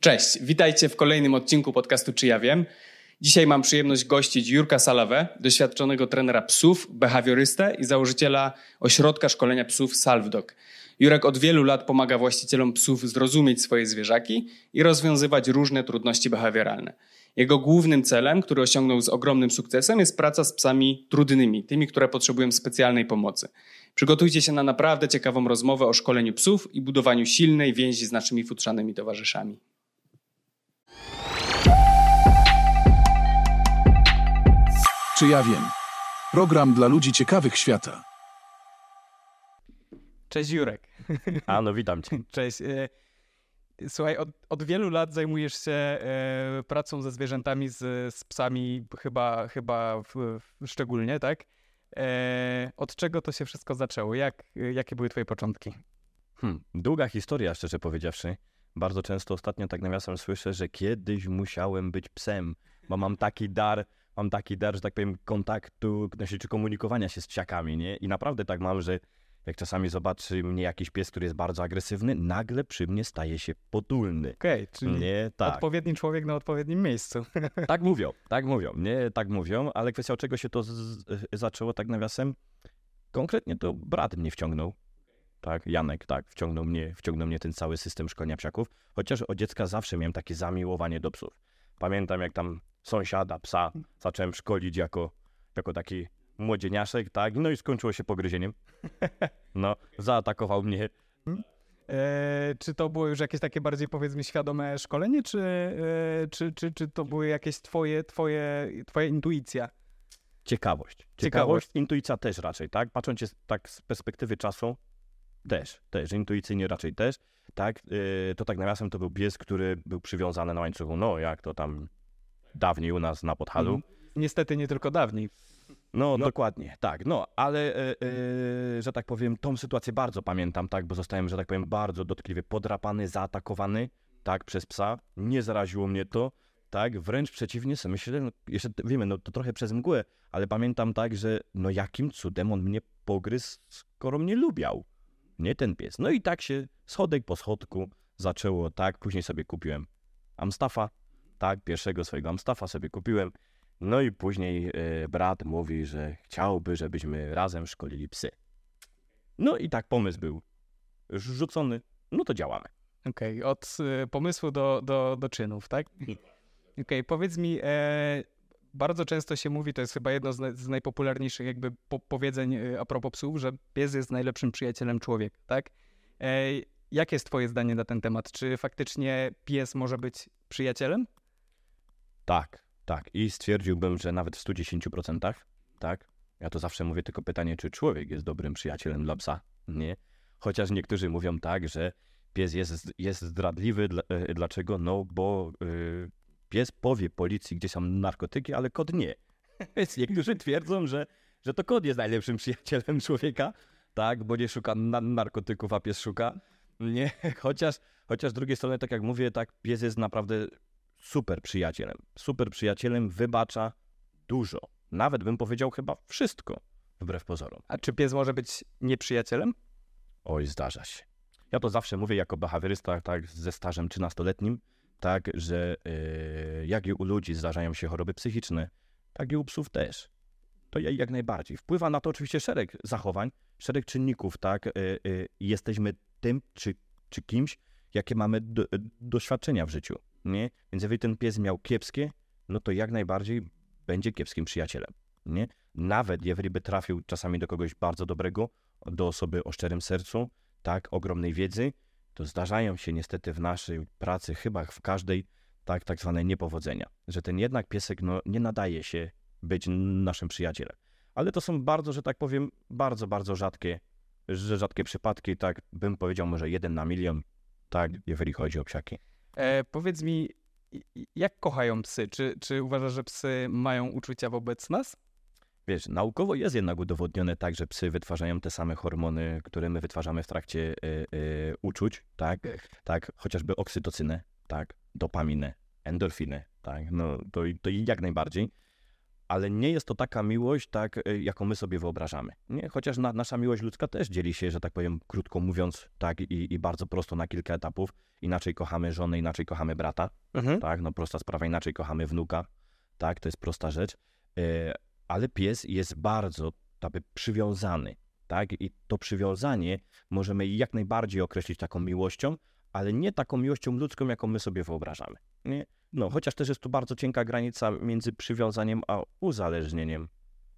Cześć, witajcie w kolejnym odcinku podcastu Czy ja wiem. Dzisiaj mam przyjemność gościć Jurka Salawę, doświadczonego trenera psów, behawiorystę i założyciela ośrodka szkolenia psów Salvdog. Jurek od wielu lat pomaga właścicielom psów zrozumieć swoje zwierzaki i rozwiązywać różne trudności behawioralne. Jego głównym celem, który osiągnął z ogromnym sukcesem, jest praca z psami trudnymi, tymi, które potrzebują specjalnej pomocy. Przygotujcie się na naprawdę ciekawą rozmowę o szkoleniu psów i budowaniu silnej więzi z naszymi futrzanymi towarzyszami. Czy ja wiem? Program dla ludzi ciekawych świata. Cześć Jurek. A no witam cię. Cześć. E, słuchaj, od, od wielu lat zajmujesz się e, pracą ze zwierzętami, z, z psami, chyba, chyba w, w szczególnie, tak? E, od czego to się wszystko zaczęło? Jak, jakie były twoje początki? Hmm, długa historia, szczerze powiedziawszy. Bardzo często ostatnio tak nawiasem słyszę, że kiedyś musiałem być psem, bo mam taki dar, mam taki dar, że tak powiem, kontaktu, znaczy, czy komunikowania się z psiakami, nie? I naprawdę tak mam, że jak czasami zobaczy mnie jakiś pies, który jest bardzo agresywny, nagle przy mnie staje się potulny. Okej, okay, czyli nie, tak. odpowiedni człowiek na odpowiednim miejscu. Tak mówią, tak mówią, nie tak mówią, ale kwestia od czego się to zaczęło tak nawiasem, konkretnie to brat mnie wciągnął. Tak, Janek, tak, wciągnął mnie, wciągnął mnie ten cały system szkolenia psiaków, chociaż od dziecka zawsze miałem takie zamiłowanie do psów. Pamiętam, jak tam sąsiada, psa, zacząłem szkolić jako, jako taki młodzieniaszek, tak, no i skończyło się pogryzieniem. No, zaatakował mnie. Hmm? E, czy to było już jakieś takie bardziej, powiedzmy, świadome szkolenie, czy, e, czy, czy, czy to były jakieś twoje, twoje, twoja intuicja? Ciekawość. Ciekawość. Ciekawość. Intuicja też raczej, tak? Patrząc tak z perspektywy czasu, też, też, intuicyjnie raczej też, tak? Yy, to tak nawiasem to był pies, który był przywiązany na łańcuchu, no jak to tam dawniej u nas na Podhalu. Mm. Niestety nie tylko dawniej. No, no, dokładnie, tak, no, ale e, e, że tak powiem, tą sytuację bardzo pamiętam, tak, bo zostałem, że tak powiem, bardzo dotkliwie podrapany, zaatakowany, tak, przez psa, nie zaraziło mnie to, tak, wręcz przeciwnie, sobie myślę, no, jeszcze wiemy, no to trochę przez mgłę, ale pamiętam tak, że no jakim cudem on mnie pogryzł, skoro mnie lubiał, nie ten pies. No i tak się schodek po schodku zaczęło, tak, później sobie kupiłem Amstafa, tak, pierwszego swojego Amstafa sobie kupiłem, no i później y, brat mówi, że chciałby, żebyśmy razem szkolili psy. No i tak pomysł był rzucony, no to działamy. Okej, okay, od y, pomysłu do, do, do czynów, tak? Okej, okay, powiedz mi, e, bardzo często się mówi, to jest chyba jedno z, z najpopularniejszych jakby po, powiedzeń a propos psów, że pies jest najlepszym przyjacielem człowieka, tak? E, jakie jest twoje zdanie na ten temat? Czy faktycznie pies może być przyjacielem? Tak, tak, i stwierdziłbym, że nawet w 110%, tak? Ja to zawsze mówię tylko pytanie, czy człowiek jest dobrym przyjacielem dla psa, nie? Chociaż niektórzy mówią tak, że pies jest, jest zdradliwy. E, dlaczego? No, bo yy, pies powie policji, gdzie są narkotyki, ale kot nie. Więc niektórzy twierdzą, że, że to kot jest najlepszym przyjacielem człowieka, tak? Bo nie szuka na narkotyków, a pies szuka. Nie, chociaż, chociaż z drugiej strony, tak jak mówię, tak, pies jest naprawdę super przyjacielem. Super przyjacielem wybacza dużo. Nawet bym powiedział chyba wszystko, wbrew pozorom. A czy pies może być nieprzyjacielem? Oj, zdarza się. Ja to zawsze mówię jako behawiorysta, tak, ze stażem 13-letnim, tak, że yy, jak i u ludzi zdarzają się choroby psychiczne, tak i u psów też. To jak najbardziej. Wpływa na to oczywiście szereg zachowań, szereg czynników, tak. Yy, yy, jesteśmy tym czy, czy kimś, jakie mamy do, doświadczenia w życiu nie? Więc jeżeli ten pies miał kiepskie, no to jak najbardziej będzie kiepskim przyjacielem, nie? Nawet jeżeli by trafił czasami do kogoś bardzo dobrego, do osoby o szczerym sercu, tak, ogromnej wiedzy, to zdarzają się niestety w naszej pracy, chyba w każdej, tak, tak zwane niepowodzenia, że ten jednak piesek no, nie nadaje się być naszym przyjacielem. Ale to są bardzo, że tak powiem, bardzo, bardzo rzadkie, rzadkie przypadki, tak bym powiedział może jeden na milion, tak, jeżeli chodzi o psiaki. E, powiedz mi, jak kochają psy? Czy, czy uważasz, że psy mają uczucia wobec nas? Wiesz, naukowo jest jednak udowodnione tak, że psy wytwarzają te same hormony, które my wytwarzamy w trakcie y, y, uczuć, tak? tak? Chociażby oksytocynę, tak? Dopaminę, endorfinę, tak? No to, to jak najbardziej. Ale nie jest to taka miłość, tak, y, jaką my sobie wyobrażamy. Nie? Chociaż na, nasza miłość ludzka też dzieli się, że tak powiem, krótko mówiąc, tak, i, i bardzo prosto na kilka etapów. Inaczej kochamy żonę, inaczej kochamy brata, Mhm. tak, no prosta sprawa, inaczej kochamy wnuka, tak, to jest prosta rzecz. E, ale pies jest bardzo jakby przywiązany, tak, i to przywiązanie możemy jak najbardziej określić taką miłością, ale nie taką miłością ludzką, jaką my sobie wyobrażamy. Nie? No, chociaż też jest tu bardzo cienka granica między przywiązaniem a uzależnieniem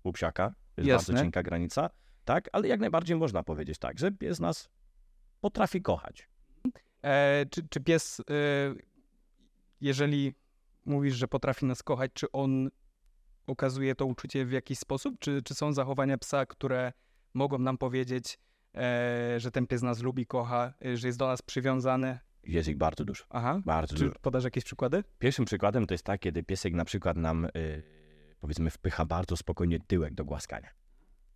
u psiaka. Jest Jasne. bardzo cienka granica, tak? Ale jak najbardziej można powiedzieć tak, że pies nas potrafi kochać. E, czy, czy pies, e, jeżeli mówisz, że potrafi nas kochać, czy on okazuje to uczucie w jakiś sposób? Czy, czy są zachowania psa, które mogą nam powiedzieć, e, że ten pies nas lubi, kocha, e, że jest do nas przywiązany? Jest ich bardzo dużo. Aha. Bardzo Czy dużo. podasz jakieś przykłady? Pierwszym przykładem to jest tak, kiedy piesek na przykład nam, y, powiedzmy, wpycha bardzo spokojnie tyłek do głaskania.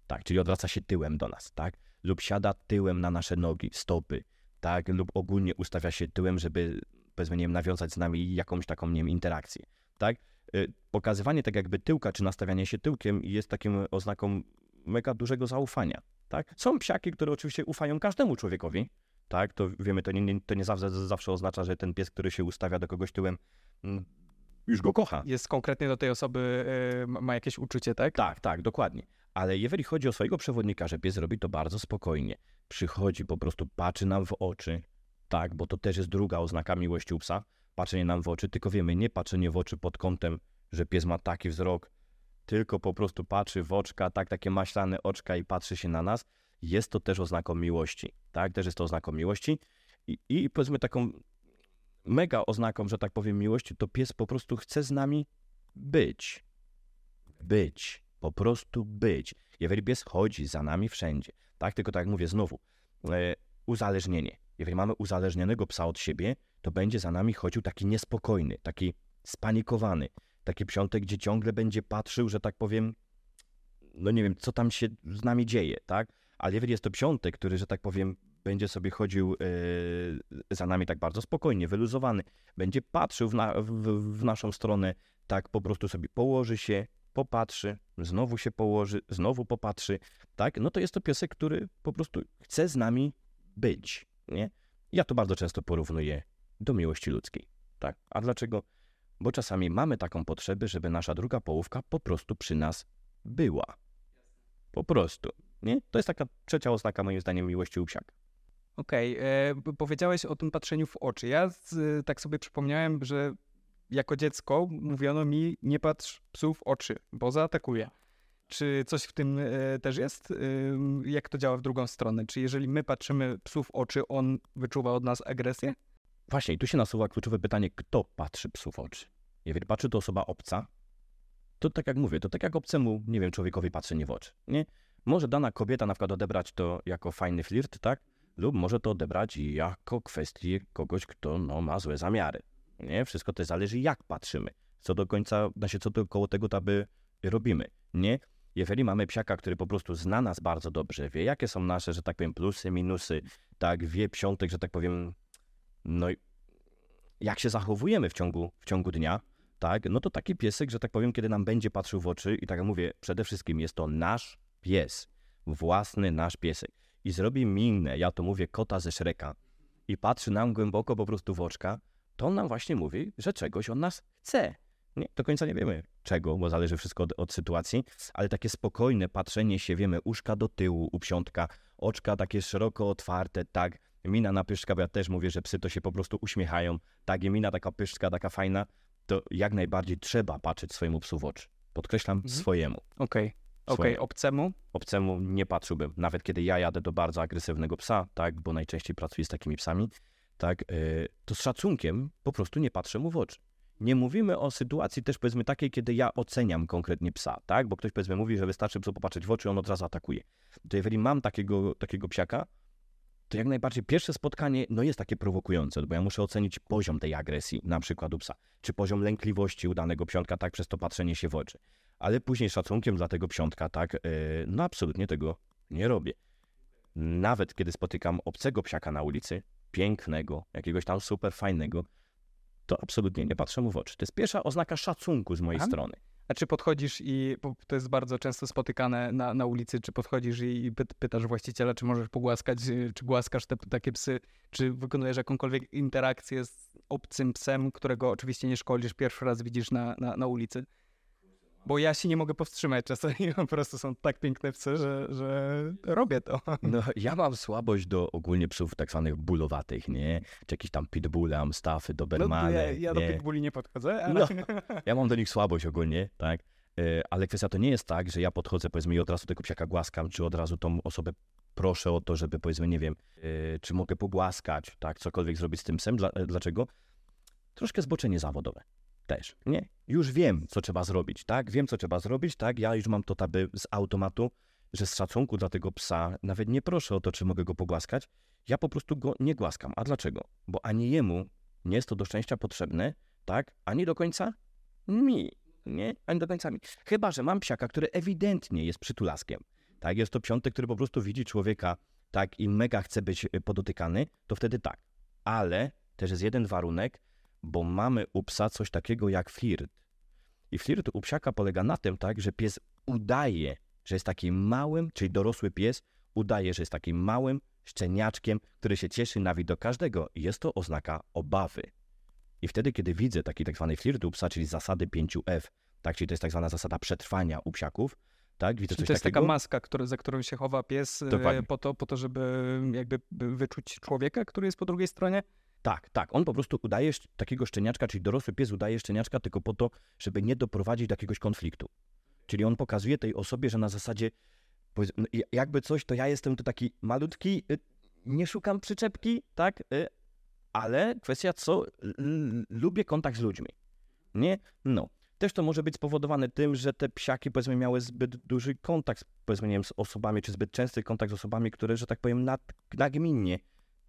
Tak, czyli odwraca się tyłem do nas, tak? Lub siada tyłem na nasze nogi, stopy, tak? Lub ogólnie ustawia się tyłem, żeby, powiedzmy, nie wiem, nawiązać z nami jakąś taką, nie wiem, interakcję, tak? Y, pokazywanie tak jakby tyłka, czy nastawianie się tyłkiem jest takim oznaką mega dużego zaufania, tak? Są psiaki, które oczywiście ufają każdemu człowiekowi, tak? To wiemy, to nie, nie, to nie zawsze, zawsze oznacza, że ten pies, który się ustawia do kogoś tyłem, mm, już go kocha. Jest konkretnie do tej osoby, ma ma jakieś uczucie, tak? Tak, tak, dokładnie. Ale jeżeli chodzi o swojego przewodnika, że pies robi to bardzo spokojnie, przychodzi, po prostu patrzy nam w oczy, tak, bo to też jest druga oznaka miłości u psa, patrzenie nam w oczy, tylko wiemy, nie patrzenie w oczy pod kątem, że pies ma taki wzrok, tylko po prostu patrzy w oczka, tak, takie maślane oczka i patrzy się na nas, jest to też oznaką miłości, tak, też jest to oznaką miłości i, i powiedzmy taką mega oznaką, że tak powiem, miłości, to pies po prostu chce z nami być. Być. Po prostu być. Jeżeli pies chodzi za nami wszędzie, tak, tylko tak jak mówię znowu, e, uzależnienie. Jeżeli mamy uzależnionego psa od siebie, to będzie za nami chodził taki niespokojny, taki spanikowany, taki psiątek, gdzie ciągle będzie patrzył, że tak powiem, no nie wiem, co tam się z nami dzieje, tak? Ale jeżeli jest to psiątek, który, że tak powiem, będzie sobie chodził e, za nami tak bardzo spokojnie, wyluzowany, będzie patrzył w, na, w, w naszą stronę, tak po prostu sobie położy się, popatrzy, znowu się położy, znowu popatrzy, tak? No to jest to piesek, który po prostu chce z nami być, nie? Ja to bardzo często porównuję do miłości ludzkiej, tak? A dlaczego? Bo czasami mamy taką potrzebę, żeby nasza druga połówka po prostu przy nas była. Po prostu, nie? To jest taka trzecia oznaka moim zdaniem miłości u psiaka. Okej, e, p- powiedziałeś o tym patrzeniu w oczy. Ja z, tak sobie przypomniałem, że jako dziecko mówiono mi nie patrz psu w oczy, bo zaatakuje. Czy coś w tym e, też jest? Ym, Jak to działa w drugą stronę? Czy jeżeli my patrzymy psu w oczy, on wyczuwa od nas agresję? Właśnie, i tu się nasuwa kluczowe pytanie, kto patrzy psu w oczy? Jeżeli patrzy to osoba obca, to tak jak mówię, to tak jak obcemu, nie wiem, człowiekowi patrzenie w oczy, nie? Może dana kobieta na przykład odebrać to jako fajny flirt, tak? Lub może to odebrać jako kwestię kogoś, kto no, ma złe zamiary, nie? Wszystko to zależy jak patrzymy, co do końca, znaczy co do koło tego taby robimy, nie? Jeżeli mamy psiaka, który po prostu zna nas bardzo dobrze, wie jakie są nasze, że tak powiem, plusy, minusy, tak, wie psiątek, że tak powiem, no i jak się zachowujemy w ciągu, w ciągu dnia, tak, no to taki piesek, że tak powiem, kiedy nam będzie patrzył w oczy i tak jak mówię, przede wszystkim jest to nasz pies, własny nasz piesek i zrobi minę, ja to mówię, kota ze Szreka i patrzy nam głęboko po prostu w oczka, to on nam właśnie mówi, że czegoś on nas chce. Nie, do końca nie wiemy czego, bo zależy wszystko od, od sytuacji, ale takie spokojne patrzenie się, wiemy, uszka do tyłu u psiątka, oczka takie szeroko otwarte, tak, mina na pyszczka, bo ja też mówię, że psy to się po prostu uśmiechają, tak, i mina taka pyszczka, taka fajna, to jak najbardziej trzeba patrzeć swojemu psu w oczy. Podkreślam, Mhm. swojemu. Okej, okej, Swoje. obcemu? Obcemu nie patrzyłbym, nawet kiedy ja jadę do bardzo agresywnego psa, tak, bo najczęściej pracuję z takimi psami, tak, yy, to z szacunkiem po prostu nie patrzę mu w oczy. Nie mówimy o sytuacji też powiedzmy takiej, kiedy ja oceniam konkretnie psa, tak, bo ktoś powiedzmy mówi, że wystarczy psu popatrzeć w oczy, on od razu atakuje. To jeżeli mam takiego, takiego psiaka, to jak najbardziej pierwsze spotkanie no jest takie prowokujące, bo ja muszę ocenić poziom tej agresji, na przykład u psa, czy poziom lękliwości u danego psiątka, tak, przez to patrzenie się w oczy. Ale później szacunkiem dla tego psiątka, tak, yy, no absolutnie tego nie robię. Nawet kiedy spotykam obcego psiaka na ulicy, pięknego, jakiegoś tam super fajnego, to absolutnie nie patrzę mu w oczy. To jest pierwsza oznaka szacunku z mojej Aha. strony. A czy podchodzisz i, to jest bardzo często spotykane na, na ulicy, czy podchodzisz i py, pytasz właściciela, czy możesz pogłaskać, y, czy głaskasz te takie psy, czy wykonujesz jakąkolwiek interakcję z obcym psem, którego oczywiście nie szkolisz, pierwszy raz widzisz na, na, na ulicy? Bo ja się nie mogę powstrzymać czasami, po prostu są tak piękne psy, że, że robię to. No, ja mam słabość do ogólnie psów tak zwanych bólowatych, nie? Czy jakieś tam pitbulle, amstaffy, No, dobermany, ja, ja do pitbulli nie podchodzę, ale... No, ja mam do nich słabość ogólnie, tak? E, Ale kwestia to nie jest tak, że ja podchodzę, powiedzmy, i od razu tego psiaka głaskam, czy od razu tą osobę proszę o to, żeby, powiedzmy, nie wiem, e, czy mogę pogłaskać, tak? Cokolwiek zrobić z tym psem. Dla, e, dlaczego? Troszkę zboczenie zawodowe. Też, nie? Już wiem, co trzeba zrobić, tak? Wiem, co trzeba zrobić, tak? Ja już mam to taby z automatu, że z szacunku dla tego psa nawet nie proszę o to, czy mogę go pogłaskać. Ja po prostu go nie głaskam. A dlaczego? Bo ani jemu nie jest to do szczęścia potrzebne, tak? Ani do końca mi, nie? Ani do końca mi. Chyba, że mam psiaka, który ewidentnie jest przytulaskiem. Tak? Jest to piątek, który po prostu widzi człowieka, tak? I mega chce być y, podotykany, to wtedy tak. Ale też jest jeden warunek, bo mamy u psa coś takiego jak flirt. I flirt u psiaka polega na tym, tak, że pies udaje, że jest takim małym, czyli dorosły pies, udaje, że jest takim małym szczeniaczkiem, który się cieszy na widok każdego. I jest to oznaka obawy. I wtedy, kiedy widzę taki tak zwany flirt u psa, czyli zasady 5F, tak, czyli to jest tak zwana zasada przetrwania u psiaków, tak, widzę coś to jest takiego. taka maska, który, za którą się chowa pies e, Dokładnie. po to, po to, żeby jakby wyczuć człowieka, który jest po drugiej stronie? Tak, tak. On po prostu udaje takiego szczeniaczka, czyli dorosły pies udaje szczeniaczka tylko po to, żeby nie doprowadzić do jakiegoś konfliktu. Czyli on pokazuje tej osobie, że na zasadzie no, ja- jakby coś, to ja jestem tu taki malutki, y, nie szukam przyczepki, tak? y, Ale kwestia co, lubię kontakt z ludźmi. Nie? No. Też to może być spowodowane tym, że te psiaki powiedzmy miały zbyt duży kontakt, powiedzmy nie wiem, z osobami, czy zbyt częsty kontakt z osobami, które, że tak powiem, nad, nagminnie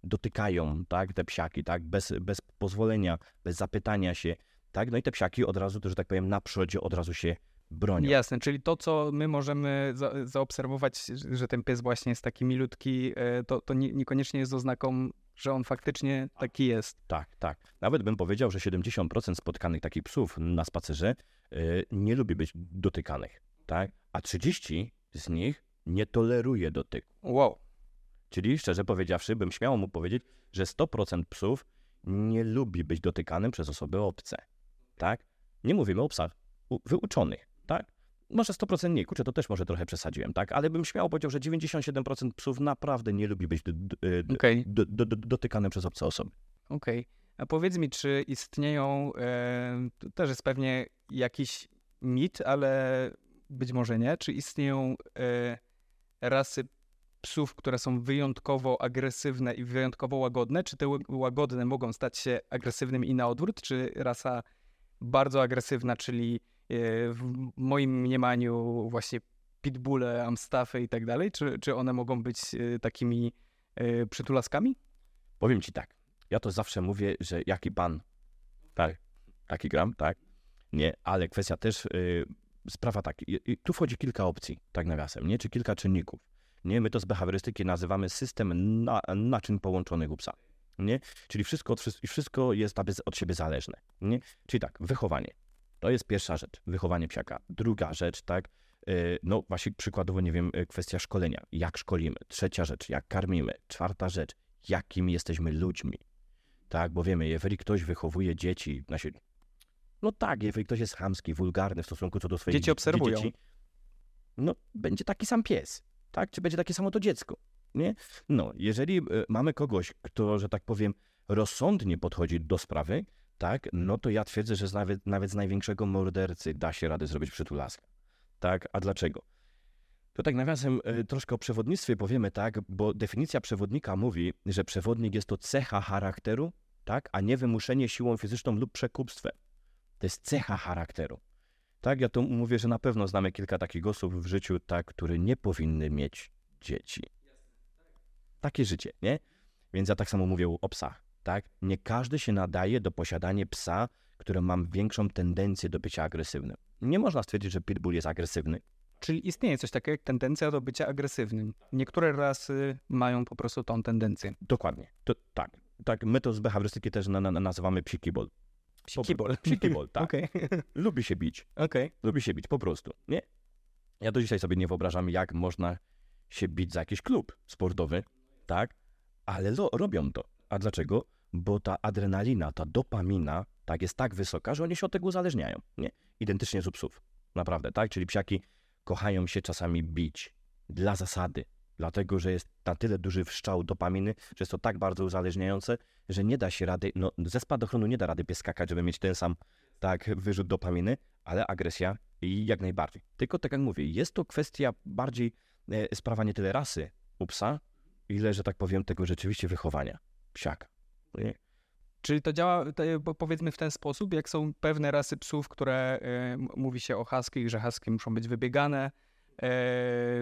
dotykają, tak, te psiaki, tak, bez, bez pozwolenia, bez zapytania się, tak, no i te psiaki od razu, to, że tak powiem, na przodzie od razu się bronią. Jasne, czyli to, co my możemy za, zaobserwować, że- ten pies właśnie jest taki milutki, e, to, to nie, niekoniecznie jest oznaką, że on faktycznie taki jest. Tak, tak. Nawet bym powiedział, że 70% spotkanych takich psów na spacerze y, nie lubi być dotykanych, tak, a 30 z nich nie toleruje dotyku. Wow. Czyli szczerze powiedziawszy, bym śmiało mógł powiedzieć, że 100% psów nie lubi być dotykanym przez osoby obce. Tak? Nie mówimy o psach wyuczonych, tak? Może 100% nie, kurczę, to też może trochę przesadziłem, tak? Ale bym śmiało powiedział, że 97% psów naprawdę nie lubi być do, do, dotykanym przez obce osoby. okej. A powiedz mi, czy istnieją, e, to też jest pewnie jakiś mit, ale być może nie, czy istnieją e, rasy psów, które są wyjątkowo agresywne i wyjątkowo łagodne? Czy te łagodne mogą stać się agresywnymi i na odwrót? Czy rasa bardzo agresywna, czyli e, w moim mniemaniu właśnie pitbulle, amstaffy i tak dalej, czy, czy one mogą być e, takimi e, przytulaskami? Powiem ci tak, ja to zawsze mówię, że jaki pan, tak, taki gram, tak, nie, ale kwestia też, y, sprawa tak, tu wchodzi kilka opcji, tak nawiasem, nie, czy kilka czynników, nie, my to z behawiorystyki nazywamy system na, naczyń połączonych u psa, nie, czyli wszystko wszystko jest od siebie zależne, nie, czyli tak, wychowanie, to jest pierwsza rzecz, wychowanie psiaka, druga rzecz, tak, y, no właśnie przykładowo, nie wiem, y, kwestia szkolenia, jak szkolimy, trzecia rzecz, jak karmimy, czwarta rzecz, jakimi jesteśmy ludźmi. Tak, bo wiemy, jeżeli ktoś wychowuje dzieci na siebie. No tak, jeżeli ktoś jest chamski, wulgarny w stosunku co do swoich Dzieci dzie- obserwują. dzieci, no będzie taki sam pies, tak? Czy będzie takie samo to dziecko, nie? No, jeżeli e, mamy kogoś, kto, że tak powiem, rozsądnie podchodzi do sprawy, tak? No to ja twierdzę, że nawet, nawet z największego mordercy da się radę zrobić przytulaska. Tak? A dlaczego? To tak nawiasem e, troszkę o przewodnictwie powiemy, tak? Bo definicja przewodnika mówi, że przewodnik jest to cecha charakteru, tak? A nie wymuszenie siłą fizyczną lub przekupstwem. To jest cecha charakteru. Tak, ja to mówię, że na pewno znamy kilka takich osób w życiu, tak, które nie powinny mieć dzieci. Takie życie, nie? Więc ja tak samo mówię o psach, tak? Nie każdy się nadaje do posiadania psa, który ma większą tendencję do bycia agresywnym. Nie można stwierdzić, że pitbull jest agresywny. Czyli istnieje coś takiego jak tendencja do bycia agresywnym. Niektóre rasy mają po prostu tą tendencję. Dokładnie. To, tak, tak. My to z behawiorystyki też na, na, nazywamy psi kibol. Po- Kibol. Psi kibol, tak. Okej, Lubi się bić. okej. Lubi się bić, po prostu, nie? Ja do dzisiaj sobie nie wyobrażam, jak można się bić za jakiś klub sportowy, tak? Ale lo, robią to. A dlaczego? Bo ta adrenalina, ta dopamina, tak, jest tak wysoka, że oni się od tego uzależniają, nie? Identycznie z psów. Naprawdę, tak? Czyli psiaki kochają się czasami bić dla zasady, dlatego, że jest na tyle duży wszczał dopaminy, że jest to tak bardzo uzależniające, że nie da się rady, no ze spadochronu nie da rady pies skakać, żeby mieć ten sam, tak, wyrzut dopaminy, ale agresja i jak najbardziej. Tylko tak jak mówię, jest to kwestia bardziej e, sprawa nie tyle rasy u psa, ile, że tak powiem, tego rzeczywiście wychowania psiaka. Nie? Czyli to działa, to, po- powiedzmy, w ten sposób, jak są pewne rasy psów, które e, m- mówi się o husky, że husky muszą być wybiegane, e,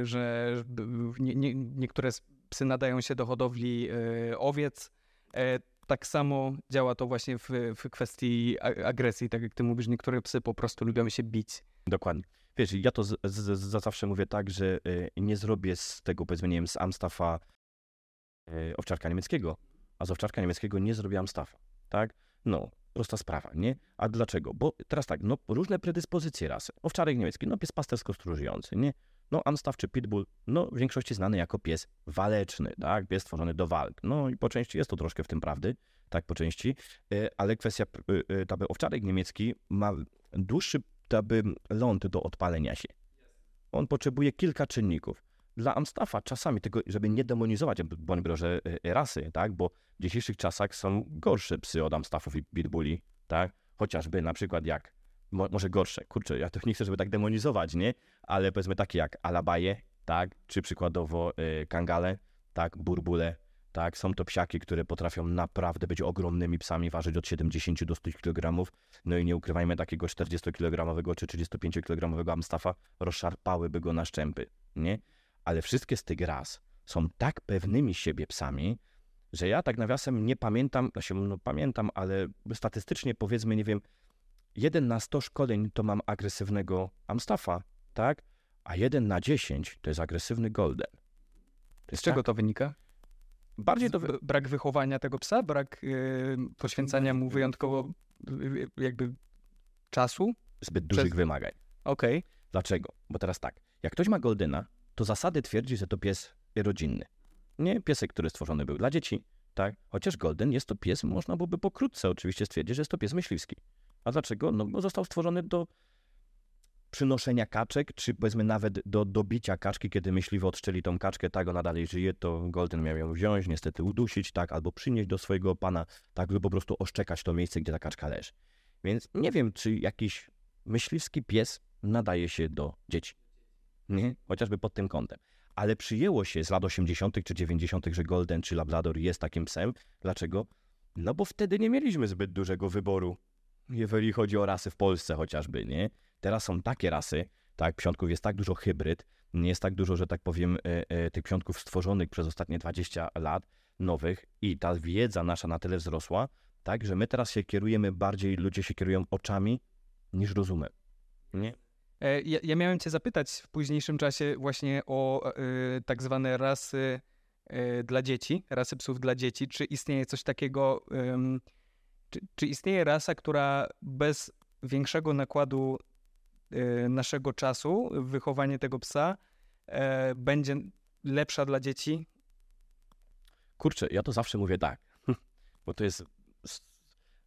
że b- nie, nie, niektóre psy nadają się do hodowli e, owiec. E, tak samo działa to właśnie w, w kwestii agresji, tak jak ty mówisz, niektóre psy po prostu lubią się bić. Dokładnie. Wiesz, ja to z, z, z, zawsze mówię tak, że e, nie zrobię z tego, powiedzmy, nie wiem, z Amstaffa e, owczarka niemieckiego, a z owczarka niemieckiego nie zrobię Amstaffa, tak? No, prosta sprawa, nie? A dlaczego? Bo teraz tak, no różne predyspozycje rasy. Owczarek niemiecki, no pies pastersko-stróżujący, nie? No Amstaff czy Pitbull, no w większości znany jako pies waleczny, tak? Pies stworzony do walk. No i po części jest to troszkę w tym prawdy, tak po części, e, ale kwestia, e, e, aby owczarek niemiecki ma dłuższy aby ląd do odpalenia się. On potrzebuje kilka czynników. Dla Amstaffa czasami, tego, żeby nie demonizować, broń Boże, e, rasy, tak? bo w dzisiejszych czasach są gorsze psy od Amstaffów i Pitbulli, tak? chociażby na przykład jak, mo, może gorsze, kurczę, ja to nie chcę, żeby tak demonizować, nie? Ale powiedzmy takie jak Alabaje, tak? Czy przykładowo y, Kangale, tak? Burbule, tak? Są to psiaki, które potrafią naprawdę być ogromnymi psami, ważyć od 70 do 100 kg. No i nie ukrywajmy, takiego 40-kilogramowego czy 35-kilogramowego Amstaffa rozszarpałyby go na szczępy, nie? Ale wszystkie z tych ras są tak pewnymi siebie psami, że ja tak nawiasem nie pamiętam, no się no pamiętam, ale statystycznie powiedzmy, nie wiem, jeden na 100 szkoleń to mam agresywnego Amstaffa, tak? A jeden na 10 to jest agresywny Golden. Z czego tak, to wynika? bardziej to... wy- brak wychowania tego psa, brak y, poświęcania mu wyjątkowo y, jakby czasu? Zbyt dużych przez- wymagań. Okej. Dlaczego? Bo teraz tak, jak ktoś ma Goldena, to zasady twierdzi, że to pies rodzinny. Nie piesek, który stworzony był dla dzieci, tak? Chociaż Golden jest to pies, można byłoby pokrótce oczywiście stwierdzić, że jest to pies myśliwski. A dlaczego? No bo został stworzony do przynoszenia kaczek, czy powiedzmy nawet do dobicia kaczki, kiedy myśliwy odszczeli tą kaczkę, tak, ona dalej żyje, to Golden miał ją wziąć, niestety udusić, tak, albo przynieść do swojego pana, tak, lub po prostu oszczekać to miejsce, gdzie ta kaczka leży. Więc nie wiem, czy jakiś myśliwski pies nadaje się do dzieci. Nie? Chociażby pod tym kątem. Ale przyjęło się z lat 80. czy 90., że Golden czy Labrador jest takim psem. Dlaczego? No bo wtedy nie mieliśmy zbyt dużego wyboru, jeżeli chodzi o rasy w Polsce chociażby, nie? Teraz są takie rasy, tak, psiątków jest tak dużo hybryd, nie jest tak dużo, że tak powiem, e, e, tych psiątków stworzonych przez ostatnie 20 lat, nowych i ta wiedza nasza na tyle wzrosła, tak, że my teraz się kierujemy bardziej, ludzie się kierują oczami niż rozumem. Nie? E, Ja, ja miałem cię zapytać w późniejszym czasie właśnie o e, tak zwane rasy e, dla dzieci, rasy psów dla dzieci. Czy istnieje coś takiego, em, czy, czy istnieje rasa, która bez większego nakładu naszego czasu, wychowanie tego psa, będzie lepsza dla dzieci? Kurczę, ja to zawsze mówię tak, bo to jest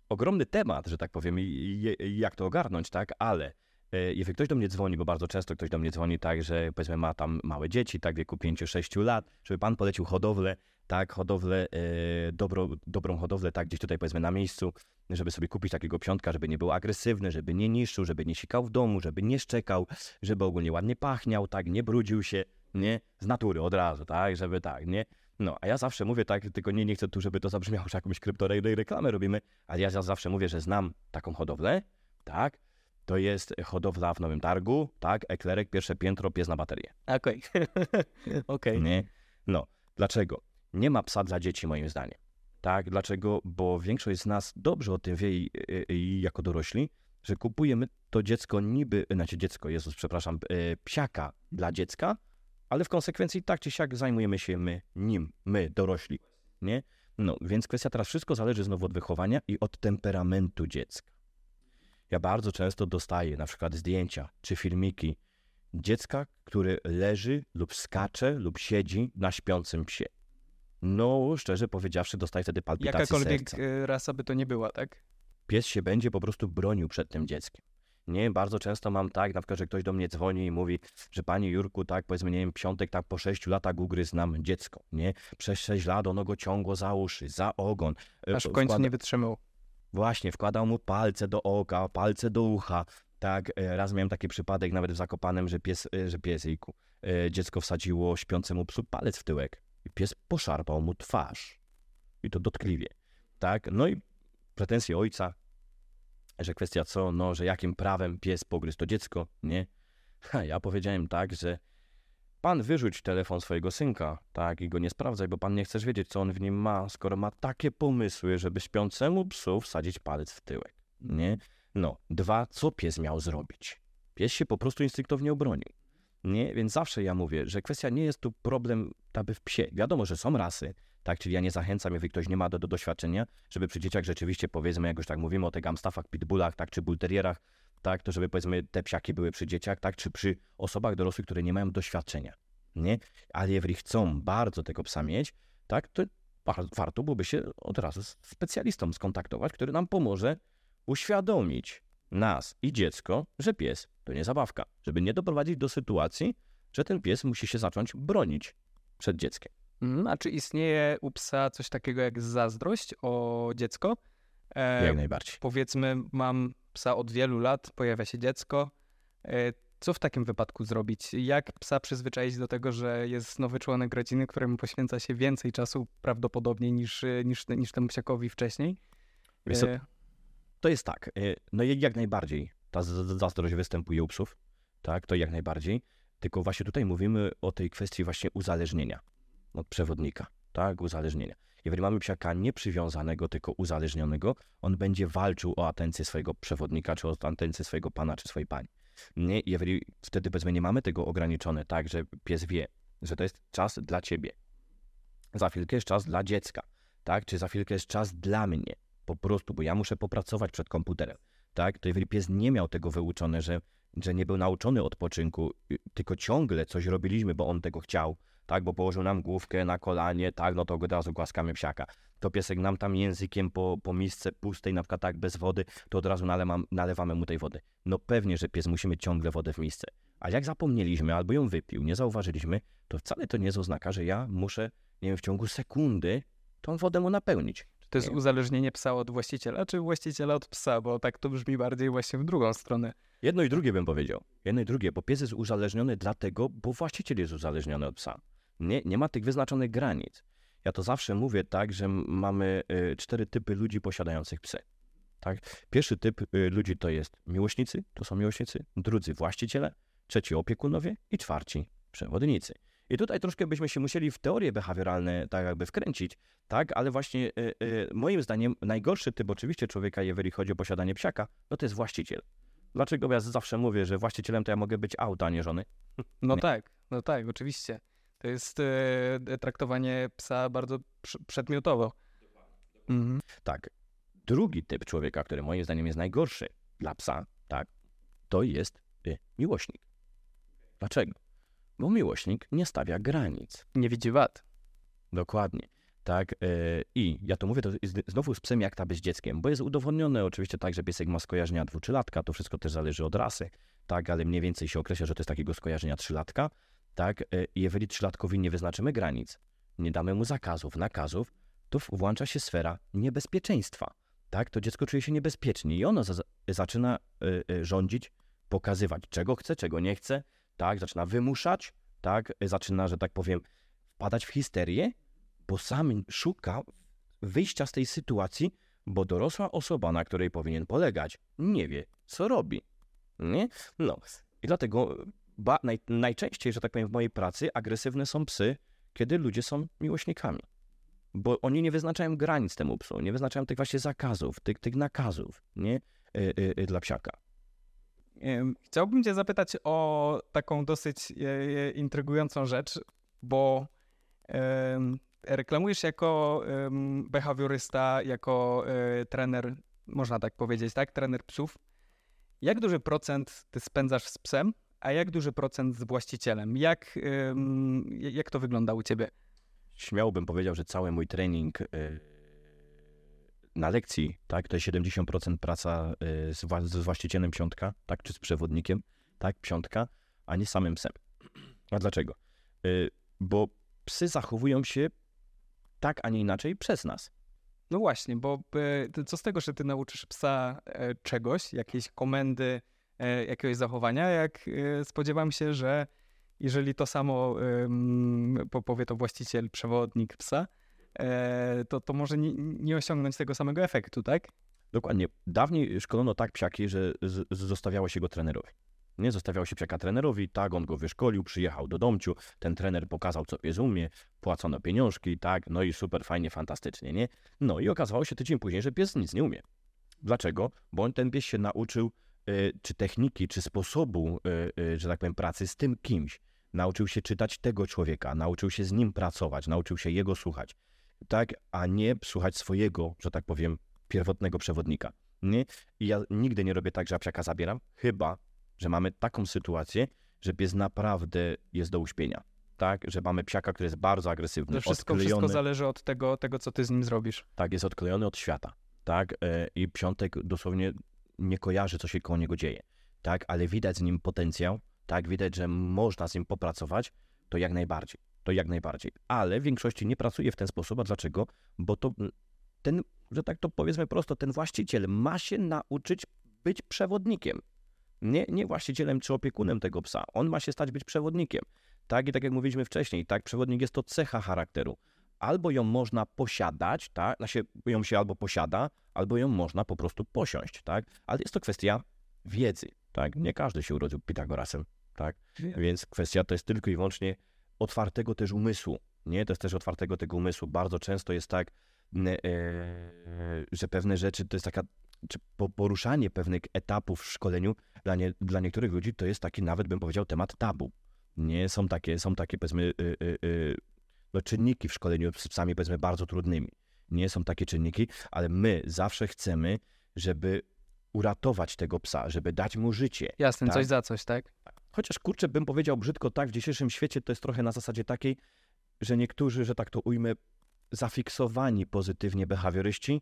ogromny temat, że tak powiem, i, i, jak to ogarnąć, tak, ale jeżeli ktoś do mnie dzwoni, bo bardzo często ktoś do mnie dzwoni tak, że powiedzmy ma tam małe dzieci, tak, w wieku 5-6 lat, żeby pan polecił hodowlę, tak, hodowlę, e, dobro, dobrą hodowlę, tak, gdzieś tutaj powiedzmy na miejscu, żeby sobie kupić takiego piątka, żeby nie był agresywny, żeby nie niszczył, żeby nie sikał w domu, żeby nie szczekał, żeby ogólnie ładnie pachniał, tak, nie brudził się, nie, z natury od razu, tak, żeby tak, nie, no, a ja zawsze mówię tak, tylko nie, nie chcę tu, żeby to zabrzmiało, że jakąś kryptoreklamę robimy, ale ja za- zawsze mówię, że znam taką hodowlę, tak, to jest hodowla w Nowym Targu, tak, eklerek, pierwsze piętro, pies na baterię. Okej. Okej. Nie? No, dlaczego? Nie ma psa dla dzieci, moim zdaniem. Tak, dlaczego? Bo większość z nas dobrze o tym wie i, i, i jako dorośli, że kupujemy to dziecko niby, znaczy dziecko, Jezus, przepraszam, e, psiaka dla dziecka, ale w konsekwencji tak czy siak zajmujemy się my nim, my, dorośli, nie? No, więc kwestia teraz, wszystko zależy znowu od wychowania i od temperamentu dziecka, Ja bardzo często dostaję na przykład zdjęcia czy filmiki dziecka, które leży lub skacze lub siedzi na śpiącym psie. No, szczerze powiedziawszy, dostaję wtedy palpitacje Jakakolwiek serca. e, rasa by to nie była, tak? Pies się będzie po prostu bronił przed tym dzieckiem. Nie, bardzo często mam tak, na przykład, że ktoś do mnie dzwoni i mówi, że panie Jurku, tak, powiedzmy, nie wiem, piątek, tak po sześciu latach ugryzł nam dziecko, nie? Przez sześć lat ono go ciągło za uszy, za ogon. e, Aż w końcu nie wytrzymał. Właśnie, wkładał mu palce do oka, palce do ucha. Tak, e, raz miałem taki przypadek nawet w Zakopanem, że pies, e, że pies, jejku, e, dziecko wsadziło śpiącemu psu palec w tyłek i pies poszarpał mu twarz. I to dotkliwie. Tak, no i pretensje ojca, że kwestia co, no, że jakim prawem pies pogryzł to dziecko, nie? Ha, ja powiedziałem tak, że pan wyrzuć telefon swojego synka, tak, i go nie sprawdzaj, bo pan nie chcesz wiedzieć, co on w nim ma, skoro ma takie pomysły, żeby śpiącemu psu wsadzić palec w tyłek, nie? No, dwa, co pies miał zrobić? Pies się po prostu instynktownie obronił, nie? Więc zawsze ja mówię, że kwestia nie jest tu problem taby w psie. Wiadomo, że są rasy, tak, czyli ja nie zachęcam, jeżeli ktoś nie ma do, do doświadczenia, żeby przy dzieciach rzeczywiście, powiedzmy, jak już tak mówimy o tych amstaffach, pitbullach, tak, czy bulterierach, tak, to żeby powiedzmy te psiaki były przy dzieciach, tak, czy przy osobach dorosłych, które nie mają doświadczenia, nie? Ale jeżeli chcą bardzo tego psa mieć, tak, to war- warto byłoby się od razu z specjalistą skontaktować, który nam pomoże uświadomić nas i dziecko, że pies to nie zabawka, żeby nie doprowadzić do sytuacji, że ten pies musi się zacząć bronić przed dzieckiem. Mm, A czy istnieje u psa coś takiego jak zazdrość o dziecko? E, Jak najbardziej. powiedzmy, mam psa od wielu lat, pojawia się dziecko. E, Co w takim wypadku zrobić? Jak psa przyzwyczaić do tego, że jest nowy członek rodziny, któremu poświęca się więcej czasu prawdopodobnie niż, e, niż, niż temu psiakowi wcześniej? Co, E, To jest tak, no jak najbardziej ta zazdrość występuje u psów, tak, to jak najbardziej, tylko właśnie tutaj mówimy o tej kwestii właśnie uzależnienia od przewodnika, tak, uzależnienia. Jeżeli mamy psiaka nieprzywiązanego, tylko uzależnionego, on będzie walczył o atencję swojego przewodnika, czy o atencję swojego pana, czy swojej pani. Nie, jeżeli wtedy powiedzmy nie mamy tego ograniczone, tak, że pies wie, że to jest czas dla ciebie, za chwilkę jest czas dla dziecka, tak, czy za chwilkę jest czas dla mnie, po prostu, bo ja muszę popracować przed komputerem, tak? To jeżeli pies nie miał tego wyuczone, że, że nie był nauczony odpoczynku, y, tylko ciągle coś robiliśmy, bo on tego chciał, tak? Bo położył nam główkę na kolanie, tak? No to od razu głaskamy psiaka. To piesek nam tam językiem po, po misce pustej, na przykład tak bez wody, to od razu nalewam, nalewamy mu tej wody. No pewnie, że pies musi mieć ciągle wodę w misce. A jak zapomnieliśmy albo ją wypił, nie zauważyliśmy, to wcale to nie jest oznaka, że ja muszę, nie wiem, w ciągu sekundy tą wodę mu napełnić. Czy to jest Nie. uzależnienie psa od właściciela, czy właściciela od psa? Bo tak to brzmi bardziej właśnie w drugą stronę. Jedno i drugie bym powiedział. Jedno i drugie, bo pies jest uzależniony dlatego, bo właściciel jest uzależniony od psa. Nie, nie ma tych wyznaczonych granic. Ja to zawsze mówię tak, że mamy y, cztery typy ludzi posiadających psy. Tak? Pierwszy typ y, ludzi to jest miłośnicy, to są miłośnicy, drudzy właściciele, trzeci opiekunowie i czwarci przewodnicy. I tutaj troszkę byśmy się musieli w teorie behawioralne tak jakby wkręcić, tak, ale właśnie y, y, moim zdaniem najgorszy typ oczywiście człowieka, jeżeli chodzi o posiadanie psiaka, no to jest właściciel. Dlaczego ja zawsze mówię, że właścicielem to ja mogę być auta, a nie żony? No Nie. tak, no tak, oczywiście. To jest e, traktowanie psa bardzo przedmiotowo. Mhm. Tak. Drugi typ człowieka, który moim zdaniem jest najgorszy dla psa, tak, to jest y, miłośnik. Dlaczego? Bo miłośnik nie stawia granic. Nie widzi wad. Dokładnie. Tak, y, i ja to mówię to znowu z psem jak ta z dzieckiem, bo jest udowodnione oczywiście tak, że piesek ma skojarzenia dwu, trzylatka, to wszystko też zależy od rasy, tak, ale mniej więcej się określa, że to jest takiego skojarzenia trzylatka, tak, i jeżeli trzylatkowi nie wyznaczymy granic, nie damy mu zakazów, nakazów, to włącza się sfera niebezpieczeństwa, tak, to dziecko czuje się niebezpiecznie i ono za, zaczyna y, y, rządzić, pokazywać czego chce, czego nie chce, tak, zaczyna wymuszać, tak, zaczyna, że tak powiem, wpadać w histerię, bo sam szuka wyjścia z tej sytuacji, bo dorosła osoba, na której powinien polegać, nie wie, co robi. Nie? No. I dlatego ba, naj, najczęściej, że tak powiem, w mojej pracy agresywne są psy, kiedy ludzie są miłośnikami. Bo oni nie wyznaczają granic temu psu, nie wyznaczają tych właśnie zakazów, tych, tych nakazów, nie? Y, y, y, dla psiaka. Chciałbym Cię zapytać o taką dosyć e, e, intrygującą rzecz, bo reklamujesz jako behawiorysta, jako e, trener, można tak powiedzieć, tak? Trener psów. Jak duży procent ty spędzasz z psem, a jak duży procent z właścicielem? Jak, jak to wygląda u ciebie? Śmiało bym powiedział, że cały mój trening y, na lekcji, tak, to jest 70% praca y, z, wła- z właścicielem piątka, tak, czy z przewodnikiem, tak, piątka, a nie samym psem. A dlaczego? Y, Bo psy zachowują się tak, a nie inaczej przez nas. No właśnie, bo co z tego, że ty nauczysz psa e, czegoś, jakiejś komendy, jakiegoś zachowania, jak e, spodziewam się, że jeżeli to samo powie to właściciel, przewodnik psa, e, to, to może nie, nie osiągnąć tego samego efektu, tak? Dokładnie. Dawniej szkolono tak psiaki, że z, zostawiało się go trenerowi. Nie zostawiało się psiaka trenerowi, tak, on go wyszkolił, przyjechał do domciu, ten trener pokazał, co pies umie, płacono pieniążki, tak, no i super, fajnie, fantastycznie, nie? No i okazało się tydzień później, że pies nic nie umie. Dlaczego? Bo ten pies się nauczył czy techniki, czy sposobu, y, y, że tak powiem, pracy z tym kimś. Nauczył się czytać tego człowieka, nauczył się z nim pracować, nauczył się jego słuchać, tak, a nie słuchać swojego, że tak powiem, pierwotnego przewodnika. Nie? I ja nigdy nie robię tak, że ja psiaka zabieram, chyba, że mamy taką sytuację, że pies naprawdę jest do uśpienia. Tak, że mamy psiaka, który jest bardzo agresywny, To wszystko, odklejony, wszystko zależy od tego, tego, co ty z nim zrobisz. tak, jest odklejony od świata, tak, e, i piątek dosłownie nie kojarzy, co się koło niego dzieje, tak, ale widać z nim potencjał, tak, widać, że można z nim popracować, to jak najbardziej, to jak najbardziej, ale w większości nie pracuje w ten sposób, a dlaczego? Bo to mm, ten, że tak to powiedzmy prosto, ten właściciel ma się nauczyć być przewodnikiem, nie, nie właścicielem czy opiekunem tego psa, on ma się stać być przewodnikiem, tak, i tak jak mówiliśmy wcześniej, tak, przewodnik jest to cecha charakteru, albo ją można posiadać, tak? Znaczy, ją się albo posiada, albo ją można po prostu posiąść, tak? Ale jest to kwestia wiedzy, tak? Nie każdy się urodził Pitagorasem, tak? Więc kwestia to jest tylko i wyłącznie otwartego też umysłu, nie? To jest też otwartego tego umysłu. Bardzo często jest tak, e, że pewne rzeczy to jest taka, czy po- poruszanie pewnych etapów w szkoleniu dla, nie, dla niektórych ludzi to jest taki nawet bym powiedział temat tabu. Nie są takie, są takie powiedzmy y, y, y, no, czynniki w szkoleniu z psami powiedzmy bardzo trudnymi. Nie są takie czynniki, ale my zawsze chcemy, żeby uratować tego psa, żeby dać mu życie. Jasne, Tak. coś za coś, tak? Chociaż kurczę, bym powiedział brzydko tak, w dzisiejszym świecie to jest trochę na zasadzie takiej, że niektórzy, że tak to ujmę, zafiksowani pozytywnie behawioryści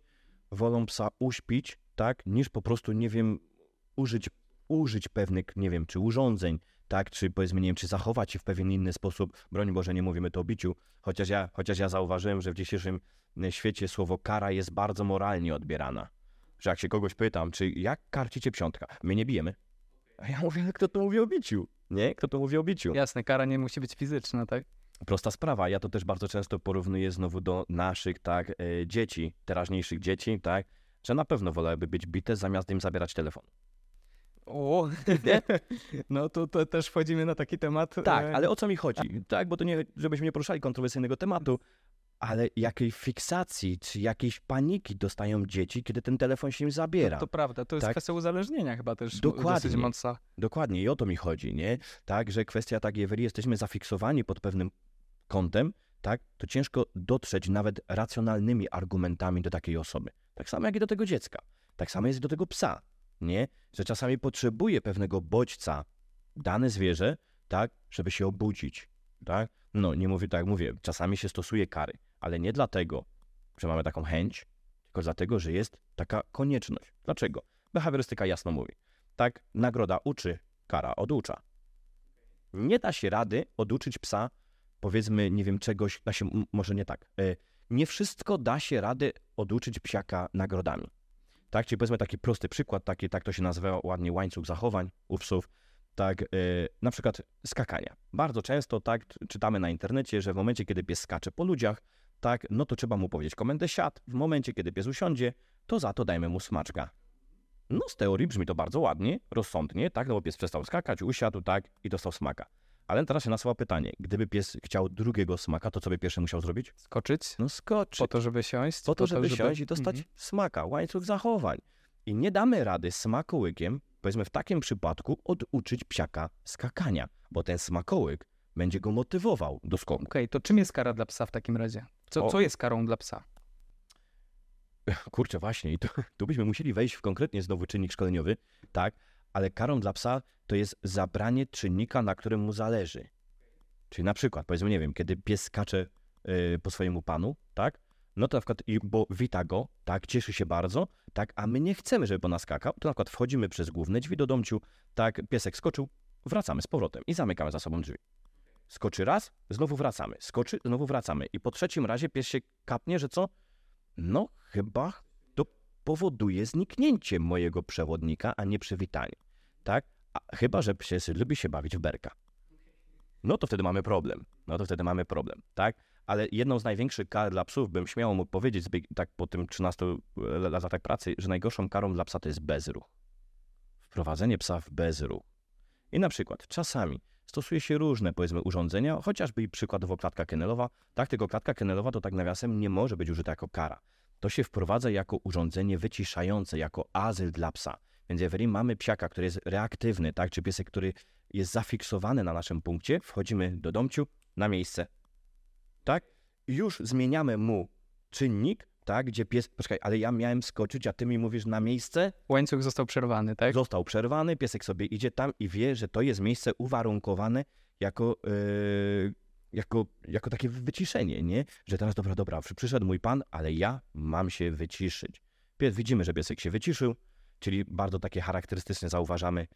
wolą psa uśpić, tak, niż po prostu, nie wiem, użyć, użyć pewnych, nie wiem, czy urządzeń, tak, czy powiedzmy, nie wiem, czy zachować się w pewien inny sposób. Broń Boże, nie mówimy to o biciu, chociaż ja, chociaż ja zauważyłem, że w dzisiejszym e, świecie słowo kara jest bardzo moralnie odbierana. Że jak się kogoś pytam, czy jak karcicie psiątka? My nie bijemy. A ja mówię, kto to mówi o biciu? Nie? Kto to mówi o biciu? Jasne, kara nie musi być fizyczna, tak? Prosta sprawa. Ja to też bardzo często porównuję znowu do naszych, tak, e, dzieci, teraźniejszych dzieci, tak, że na pewno wolałby być bite, zamiast im zabierać telefon. O, no to, to też wchodzimy na taki temat. Tak, e, ale o co mi chodzi? Tak, bo to nie, żebyśmy nie poruszali kontrowersyjnego tematu, ale jakiej fiksacji, czy jakiejś paniki dostają dzieci, kiedy ten telefon się im zabiera. To, to prawda, to jest Tak. kwestia uzależnienia chyba też Dokładnie. dosyć mocna. Dokładnie i o to mi chodzi, nie? Tak, że kwestia tak, jeżeli jesteśmy zafiksowani pod pewnym kątem, tak, to ciężko dotrzeć nawet racjonalnymi argumentami do takiej osoby. Tak samo jak i do tego dziecka. Tak samo jest i do tego psa, nie? Że czasami potrzebuje pewnego bodźca dane zwierzę, tak, żeby się obudzić, tak? No, nie mówię tak, mówię, czasami się stosuje kary, ale nie dlatego, że mamy taką chęć, tylko dlatego, że jest taka konieczność. Dlaczego? Behawiorystyka jasno mówi. Tak, nagroda uczy, kara oducza. Nie da się rady oduczyć psa, powiedzmy, nie wiem, czegoś, da się, może nie tak. E, Nie wszystko da się rady oduczyć psiaka nagrodami. Tak, czyli powiedzmy taki prosty przykład, taki, tak to się nazywa ładnie łańcuch zachowań u psów, tak, e, na przykład skakania. Bardzo często tak czytamy na internecie, że w momencie, kiedy pies skacze po ludziach, tak, no to trzeba mu powiedzieć komendę siad. W momencie, kiedy pies usiądzie, to za to dajmy mu smaczka. No z teorii brzmi to bardzo ładnie, rozsądnie, tak, no bo pies przestał skakać, usiadł, tak, i dostał smaka. Ale teraz się nasuwa pytanie, gdyby pies chciał drugiego smaka, to co by pierwszy musiał zrobić? Skoczyć No skoczy. po to, żeby siąść. Po to, żeby siąść i dostać Mhm. smaka, łańcuch zachowań. I nie damy rady smakołykiem, powiedzmy w takim przypadku, oduczyć psiaka skakania, bo ten smakołyk będzie go motywował do skoku. Okej, to czym jest kara dla psa w takim razie? Co, O. co jest karą dla psa? Kurczę, właśnie, i tu, tu byśmy musieli wejść w konkretnie znowu czynnik szkoleniowy, tak, ale karą dla psa to jest zabranie czynnika, na którym mu zależy. Czyli na przykład, powiedzmy, nie wiem, kiedy pies skacze y, po swojemu panu, tak? No to na przykład, bo wita go, tak, cieszy się bardzo, tak, a my nie chcemy, żeby po nas skakał, to na przykład wchodzimy przez główne drzwi do domciu, tak, piesek skoczył, wracamy z powrotem i zamykamy za sobą drzwi. Skoczy raz, znowu wracamy, skoczy, znowu wracamy i po trzecim razie pies się kapnie, że co? No, chyba to powoduje zniknięcie mojego przewodnika, a nie przywitanie, tak? A chyba, że pies lubi się bawić w berka. No to wtedy mamy problem. No to wtedy mamy problem, tak? Ale jedną z największych kar dla psów, bym śmiało mógł powiedzieć, tak po tym 13 latach pracy, że najgorszą karą dla psa to jest bezruch. Wprowadzenie psa w bezruch. I na przykład czasami stosuje się różne, powiedzmy, urządzenia, chociażby i przykładowo klatka kennelowa. Tak, tylko klatka kennelowa to tak nawiasem nie może być użyta jako kara. To się wprowadza jako urządzenie wyciszające, jako azyl dla psa. Więc jeżeli mamy psiaka, który jest reaktywny, tak, czy piesek, który jest zafiksowany na naszym punkcie, wchodzimy do domciu na miejsce, tak? I Już zmieniamy mu czynnik, tak, gdzie pies, poczekaj, ale ja miałem skoczyć, a ty mi mówisz na miejsce, Łańcuch został przerwany, tak? został przerwany, piesek sobie idzie tam i wie, że to jest miejsce uwarunkowane jako, yy, jako, jako takie wyciszenie, nie? Że teraz, dobra, dobra, przy- przyszedł mój pan, ale ja mam się wyciszyć. Pies, widzimy, że piesek się wyciszył, czyli bardzo takie charakterystyczne zauważamy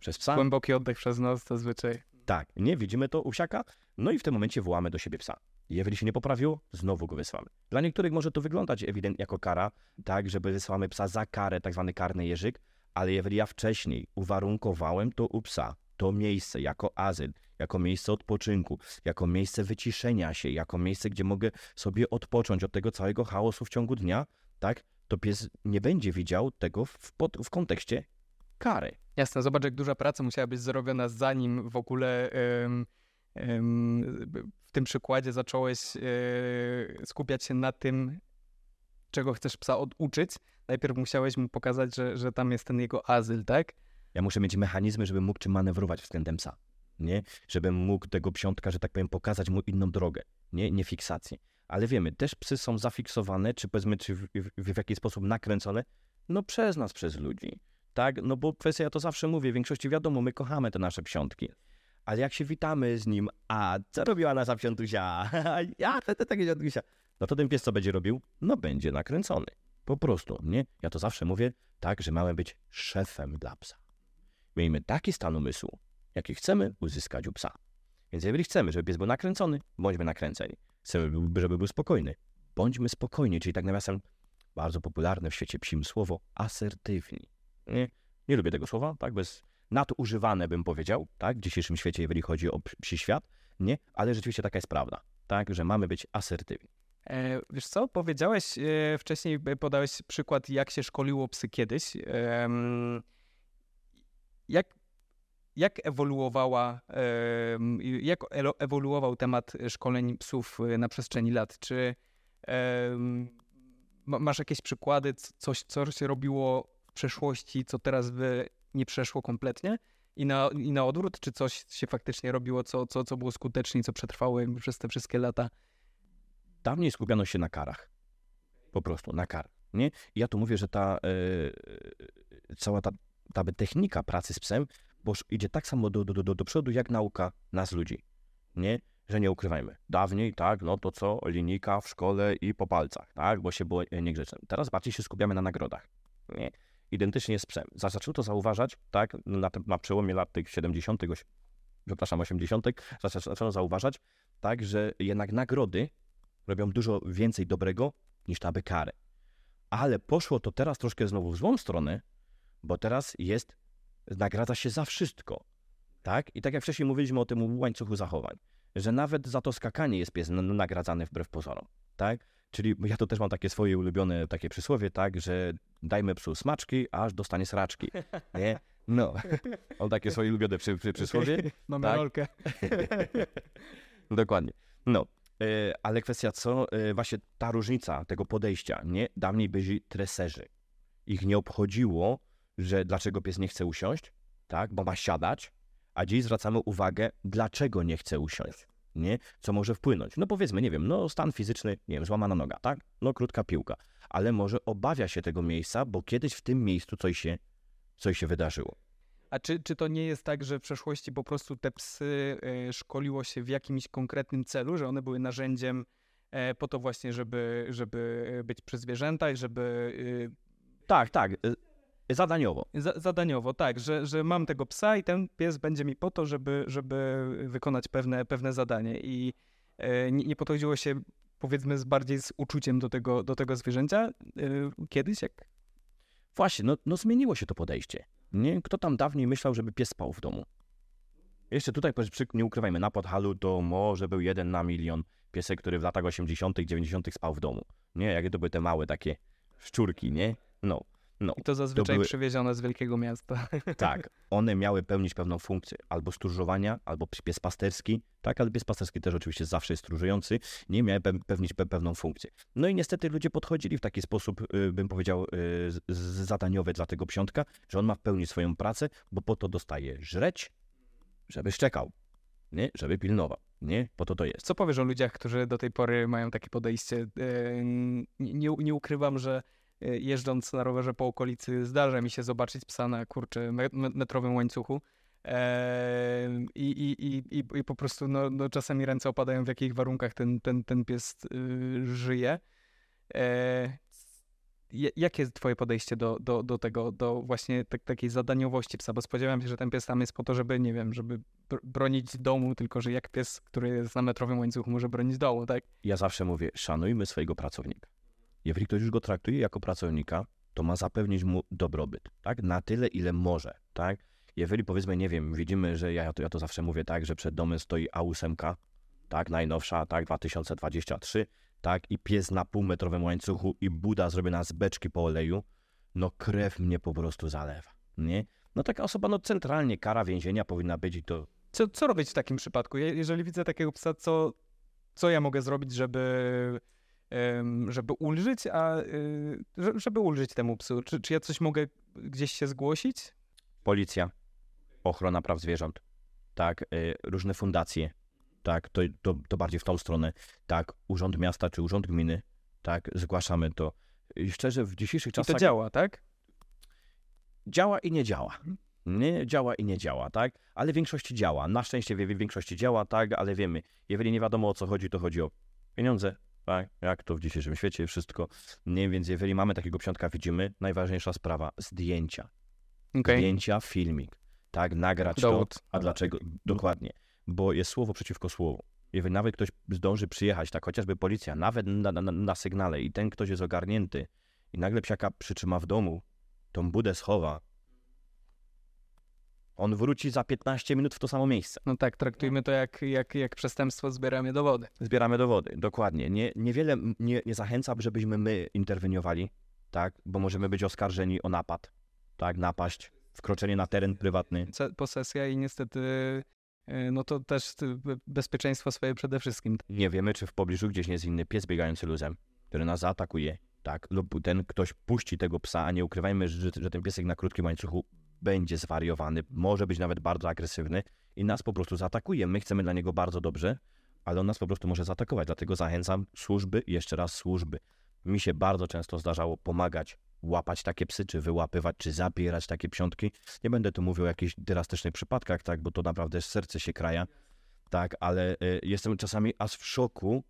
przez psa. Głęboki oddech przez nos zazwyczaj. Tak, nie widzimy to u no i w tym momencie wołamy do siebie psa. Jeżeli się nie poprawiło, znowu go wysłamy. Dla niektórych może to wyglądać ewidentnie jako kara, tak, żeby wysłamy psa za karę, tak zwany karny jeżyk, ale jeżeli ja wcześniej uwarunkowałem to u psa, to miejsce jako azyl, jako miejsce odpoczynku, jako miejsce wyciszenia się, jako miejsce, gdzie mogę sobie odpocząć od tego całego chaosu w ciągu dnia, tak, to pies nie będzie widział tego w, pod, w kontekście kary. Jasne, zobacz, jak duża praca musiała być zrobiona, zanim w ogóle em, em, w tym przykładzie zacząłeś e, skupiać się na tym, czego chcesz psa oduczyć. Najpierw musiałeś mu pokazać, że, że tam jest ten jego azyl, tak? Ja muszę mieć mechanizmy, żebym mógł czym manewrować względem psa. Nie? Żebym mógł tego psiątka, że tak powiem, pokazać mu inną drogę, nie, nie fiksację. Ale wiemy, też psy są zafiksowane, czy powiedzmy, czy w, w, w jakiś sposób nakręcone, no przez nas, przez ludzi. Tak? No bo kwestia, ja to zawsze mówię, w większości wiadomo, my kochamy te nasze psiątki. Ale jak się witamy z nim, a co robiła nasza psiątusia? ja, te, te, takie psiątusia. No to ten pies co będzie robił? No będzie nakręcony. Po prostu, nie? Ja to zawsze mówię tak, że mamy być szefem dla psa. Miejmy taki stan umysłu, jaki chcemy uzyskać u psa. Więc jeżeli chcemy, żeby pies był nakręcony, bądźmy nakręceni. Chcemy, żeby był spokojny, bądźmy spokojni, czyli tak nawiasem bardzo popularne w świecie psim słowo asertywni. Nie, nie lubię tego słowa, tak, bez nadużywane bym powiedział, tak, w dzisiejszym świecie, jeżeli chodzi o ps- psi świat, nie, ale rzeczywiście taka jest prawda, tak, że mamy być asertywni. E, wiesz co, powiedziałeś e, wcześniej, e, podałeś przykład, jak się szkoliło psy kiedyś. Em, jak, jak ewoluowała, jak ewoluował temat szkoleń psów e, na przestrzeni lat? Czy masz jakieś przykłady, coś, co się robiło w przeszłości, co teraz by nie przeszło kompletnie? I na, I na odwrót, czy coś się faktycznie robiło, co, co, co było skuteczne i co przetrwało przez te wszystkie lata? Dawniej skupiano się na karach. Po prostu, na karach. Nie? Ja tu mówię, że ta e, cała ta, ta technika pracy z psem boż idzie tak samo do, do, do, do przodu, jak nauka nas ludzi. Nie? Że nie ukrywajmy. Dawniej, tak, no to co, linijka w szkole i po palcach, tak, bo się było e, niegrzecznym. Teraz bardziej się skupiamy na nagrodach. Nie? Identycznie z psem. Za- Zaczęto zauważać, tak, na, tym- na przełomie lat tych 70., oś- przepraszam, 80., zaczę- zaczęto zauważać, tak, że jednak nagrody robią dużo więcej dobrego niż ta kary. Ale poszło to teraz troszkę znowu w złą stronę, bo teraz jest, nagradza się za wszystko. Tak? I tak jak wcześniej mówiliśmy o tym łańcuchu zachowań, że nawet za to skakanie jest pies nagradzany wbrew pozorom. Tak? Czyli ja to też mam takie swoje ulubione takie przysłowie, tak, że dajmy psu smaczki, aż dostanie sraczki. Nie? No. On takie swoje ulubione przy, przy, przysłowie. Mamy Tak. rolkę. Dokładnie. No, e, ale kwestia co? E, właśnie ta różnica tego podejścia, nie? Dawniej byli treserzy. Ich nie obchodziło, że dlaczego pies nie chce usiąść, tak? Bo ma siadać, a dziś zwracamy uwagę, dlaczego nie chce usiąść, nie? Co może wpłynąć? No powiedzmy, nie wiem, no stan fizyczny, nie wiem, złamana noga, tak? No krótka piłka. Ale może obawia się tego miejsca, bo kiedyś w tym miejscu coś się coś się wydarzyło. A czy, czy to nie jest tak, że w przeszłości po prostu te psy e, szkoliło się w jakimś konkretnym celu, że one były narzędziem e, po to właśnie, żeby, żeby być przy zwierzętach, żeby Tak, tak. Zadaniowo. za, zadaniowo, tak, że, że mam tego psa i ten pies będzie mi po to, żeby, żeby wykonać pewne, pewne zadanie i e, nie, nie podchodziło się powiedzmy z bardziej z uczuciem do tego, do tego zwierzęcia e, kiedyś, jak Właśnie, no, no zmieniło się to podejście. Nie? Kto tam dawniej myślał, żeby pies spał w domu? Jeszcze tutaj, nie ukrywajmy, na Podhalu to może był jeden na milion piesek, który w latach 80., 90. spał w domu. Nie, jakie to były te małe takie szczurki, nie? No, no. I to zazwyczaj były- przywiezione z wielkiego miasta. Tak, one miały pełnić pewną funkcję, albo stróżowania, albo pies pasterski, tak, ale pies pasterski też oczywiście zawsze jest stróżujący, nie miały pe- pełnić pe- pewną funkcję. No i niestety ludzie podchodzili w taki sposób, y, bym powiedział, y, zadaniowy dla tego psiątka, że on ma w pełni swoją pracę, bo po to dostaje żreć, żeby szczekał, nie, żeby pilnował, nie, po to to jest. Co powiesz o ludziach, którzy do tej pory mają takie podejście? E, Nie, nie, ukrywam, że jeżdżąc na rowerze po okolicy zdarza mi się zobaczyć psa na kurczę me- me- metrowym łańcuchu. E, I, i, i, i, po prostu no, no, czasami ręce opadają, w jakich warunkach ten, ten, ten pies y, żyje. E, ja- Jakie jest twoje podejście do, do, do tego, do właśnie tak, takiej zadaniowości psa? Bo spodziewałem się, że ten pies tam jest po to, żeby, nie wiem, żeby br- bronić domu, tylko że jak pies, który jest na metrowym łańcuchu, może bronić domu, tak? Ja zawsze mówię, szanujmy swojego pracownika. Jeżeli ktoś już go traktuje jako pracownika, to ma zapewnić mu dobrobyt, tak? Na tyle, ile może, tak? Jeżeli powiedzmy, nie wiem, widzimy, że ja to, ja to zawsze mówię tak, że przed domem stoi A8, tak, najnowsza, tak, 2023, tak, i pies na półmetrowym łańcuchu i buda zrobiona z beczki po oleju, no krew mnie po prostu zalewa, nie? No taka osoba, no centralnie kara więzienia powinna być i to Co, co robić w takim przypadku? Je- Jeżeli widzę takiego psa, co, co ja mogę zrobić, żeby, żeby ulżyć, a y, że- żeby ulżyć temu psu? Czy, czy ja coś mogę gdzieś się zgłosić? policja, ochrona praw zwierząt, tak, y, różne fundacje, tak, to, to, to bardziej w tą stronę, tak, urząd miasta czy urząd gminy, tak, zgłaszamy to. I szczerze, w dzisiejszych I to czasach działa, tak? działa i nie działa. Nie działa i nie działa, tak? Ale w większości działa. Na szczęście w większości działa, tak? Ale wiemy, jeżeli nie wiadomo o co chodzi, to chodzi o pieniądze, tak? Jak to w dzisiejszym świecie wszystko. Nie, więc jeżeli mamy takiego psiątka, widzimy, najważniejsza sprawa, zdjęcia Okej. zdjęcia, filmik, tak, nagrać Dowód. to. A dlaczego? Dokładnie, bo jest słowo przeciwko słowu. Jeżeli nawet ktoś zdąży przyjechać, tak chociażby policja, nawet na, na, na sygnale i ten ktoś jest ogarnięty i nagle psiaka przytrzyma w domu, tą budę schowa, on wróci za 15 minut w to samo miejsce. No tak, traktujmy to jak, jak, jak przestępstwo, zbieramy dowody. Zbieramy dowody, dokładnie. Nie, niewiele nie, nie zachęca, żebyśmy my interweniowali, tak, bo możemy być oskarżeni o napad, tak, napaść, wkroczenie na teren prywatny. Posesja i niestety y, no to też y, be- bezpieczeństwo swoje przede wszystkim. Nie wiemy, czy w pobliżu gdzieś nie jest inny pies biegający luzem, który nas zaatakuje, tak? Lub ten ktoś puści tego psa, a nie ukrywajmy, że, że ten piesek na krótkim łańcuchu będzie zwariowany, może być nawet bardzo agresywny i nas po prostu zaatakuje. My chcemy dla niego bardzo dobrze, ale on nas po prostu może zaatakować. Dlatego zachęcam służby, jeszcze raz służby. Mi się bardzo często zdarzało pomagać, łapać takie psy, czy wyłapywać, czy zabierać takie psiątki. Nie będę tu mówił o jakichś drastycznych przypadkach, tak, bo to naprawdę serce się kraja, tak, ale y, jestem czasami aż w szoku,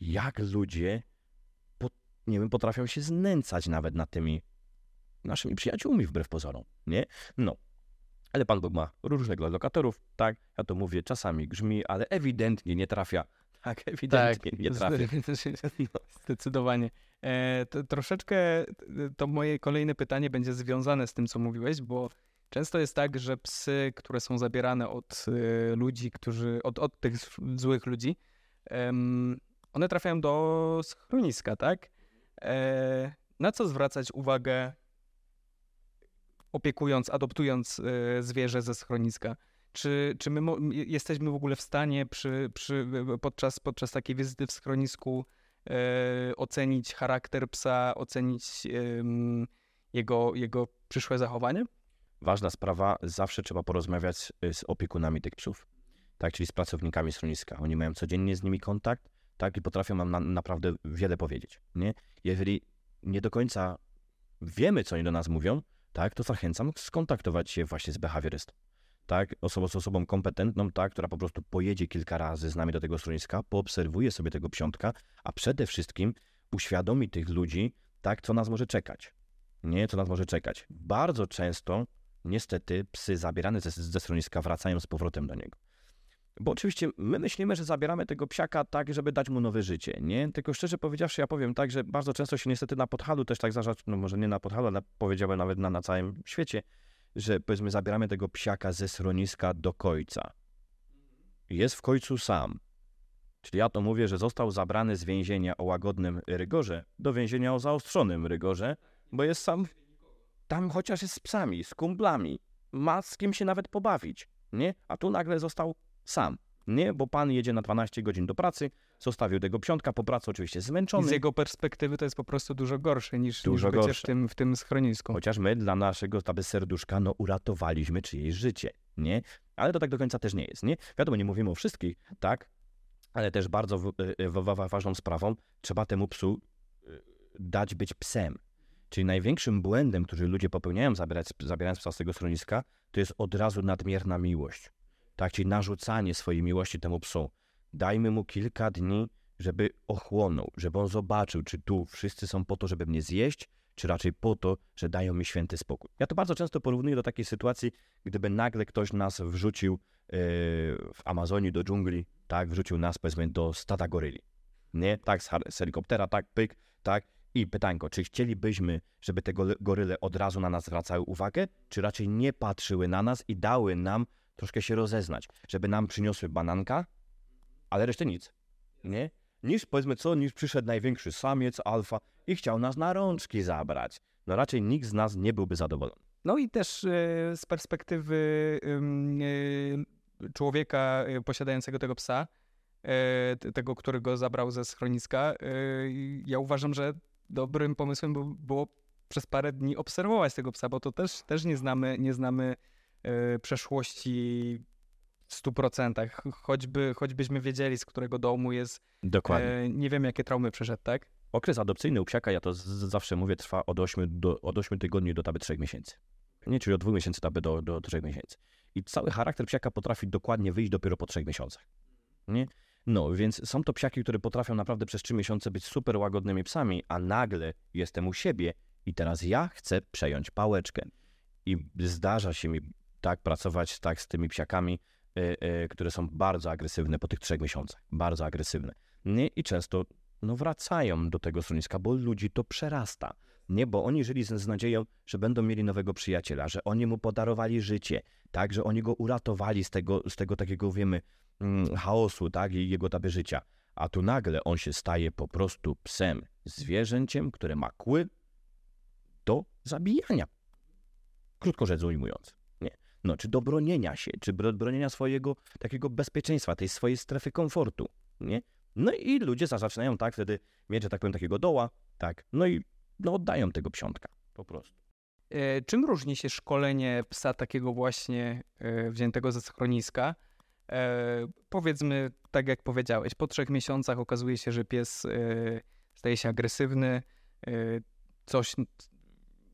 jak ludzie, po, nie wiem, potrafią się znęcać nawet nad tymi naszymi przyjaciółmi wbrew pozorom, nie? No. Ale Pan Bóg ma różnych lokatorów, tak? Ja to mówię, czasami grzmi, ale ewidentnie nie trafia. Tak, ewidentnie nie trafia. No. Zdecydowanie. E, to, troszeczkę to moje kolejne pytanie będzie związane z tym, co mówiłeś, bo często jest tak, że psy, które są zabierane od e, ludzi, którzy, od, od tych złych ludzi, one trafiają do schroniska, tak? E, na co zwracać uwagę, opiekując, adoptując e, zwierzę ze schroniska? Czy, czy my jesteśmy w ogóle w stanie przy, przy, podczas, podczas takiej wizyty w schronisku e, ocenić charakter psa, ocenić em, jego, jego przyszłe zachowanie? Ważna sprawa, zawsze trzeba porozmawiać y, z opiekunami tych psów, tak, czyli z pracownikami schroniska. Oni mają codziennie z nimi kontakt, tak, i potrafią nam na, naprawdę wiele powiedzieć, nie? Jeżeli nie do końca wiemy, co oni do nas mówią, tak, to zachęcam skontaktować się właśnie z behawiorystą. Tak, osobą, z osobą kompetentną, tak, która po prostu pojedzie kilka razy z nami do tego schroniska, poobserwuje sobie tego psiątka, a przede wszystkim uświadomi tych ludzi, tak, co nas może czekać. Nie, co nas może czekać. Bardzo często, niestety, psy zabierane ze, ze schroniska wracają z powrotem do niego. Bo oczywiście my myślimy, że zabieramy tego psiaka tak, żeby dać mu nowe życie, nie? Tylko szczerze powiedziawszy, ja powiem tak, że bardzo często się niestety na podhalu też tak zdarza, no może nie na podhalu, ale powiedziałbym nawet na, na całym świecie, że powiedzmy zabieramy tego psiaka ze schroniska do końca. Jest w końcu sam. Czyli ja to mówię, że został zabrany z więzienia o łagodnym rygorze do więzienia o zaostrzonym rygorze, bo jest sam tam chociaż jest z psami, z kumplami, ma z kim się nawet pobawić, nie? A tu nagle został sam. Nie, bo pan jedzie na 12 godzin do pracy, zostawił tego psiątka po pracy, oczywiście I zmęczony. z jego perspektywy to jest po prostu dużo gorsze niż, Dużo niż bycie gorsze. w tym, w tym schronisku. Chociaż my dla naszego taby serduszka, no uratowaliśmy czyjeś życie, nie? Ale to tak do końca też nie jest, nie? Wiadomo, nie mówimy o wszystkich, tak? Ale też bardzo w, w, w, ważną sprawą, trzeba temu psu y, dać być psem. Czyli największym błędem, który ludzie popełniają zabierać, zabierając psa z tego schroniska, to jest od razu nadmierna miłość. Tak, czyli narzucanie swojej miłości temu psu. Dajmy mu kilka dni, żeby ochłonął, żeby on zobaczył, czy tu wszyscy są po to, żeby mnie zjeść, czy raczej po to, że dają mi święty spokój. Ja to bardzo często porównuję do takiej sytuacji, gdyby nagle ktoś nas wrzucił yy, w Amazonii do dżungli, tak, wrzucił nas powiedzmy do stada goryli. Nie? Tak, z, helikoptera, tak, pyk, tak. I pytanko, czy chcielibyśmy, żeby te go- goryle od razu na nas zwracały uwagę, czy raczej nie patrzyły na nas i dały nam troszkę się rozeznać, żeby nam przyniosły bananka, ale resztę nic. Nie? Niż powiedzmy co, niż przyszedł największy samiec, alfa i chciał nas na rączki zabrać. No raczej nikt z nas nie byłby zadowolony. No i też e, z perspektywy ym, e, człowieka e, posiadającego tego psa, tego, który go zabrał ze schroniska, ja uważam, że dobrym pomysłem by było przez parę dni obserwować tego psa, bo to też, też nie znamy, nie znamy przeszłości w stu procentach. Choćby, choćbyśmy wiedzieli, z którego domu jest, Dokładnie. e, nie wiem, jakie traumy przeszedł, tak? Okres adopcyjny u psiaka, ja to zawsze mówię, trwa od 8, do, od 8 tygodni do taby 3 miesięcy. Nie, czyli od 2 miesięcy taby do, do 3 miesięcy. I cały charakter psiaka potrafi dokładnie wyjść dopiero po 3 miesiącach. Nie? No, więc są to psiaki, które potrafią naprawdę przez 3 miesiące być super łagodnymi psami, a nagle jestem u siebie i teraz ja chcę przejąć pałeczkę. I zdarza się mi tak pracować tak z tymi psiakami, y, y, które są bardzo agresywne po tych 3 miesiącach. Bardzo agresywne. Nie? I często no wracają do tego schroniska, bo ludzi to przerasta. Nie, bo oni żyli z, z nadzieją, że będą mieli nowego przyjaciela, że oni mu podarowali życie, tak, że oni go uratowali z tego, z tego takiego, wiemy, mm, chaosu, tak, i jego taby życia. A tu nagle on się staje po prostu psem, zwierzęciem, które ma kły do zabijania. Krótko rzecz ujmując. No, czy do bronienia się, czy do bronienia swojego takiego bezpieczeństwa, tej swojej strefy komfortu. Nie? No i ludzie za- zaczynają tak wtedy mieć, że tak powiem, takiego doła, tak, no i no, oddają tego psiątka, po prostu. E, Czym różni się szkolenie psa takiego właśnie e, wziętego ze schroniska? E, powiedzmy, tak jak powiedziałeś, po trzech miesiącach okazuje się, że pies e, staje się agresywny, e, coś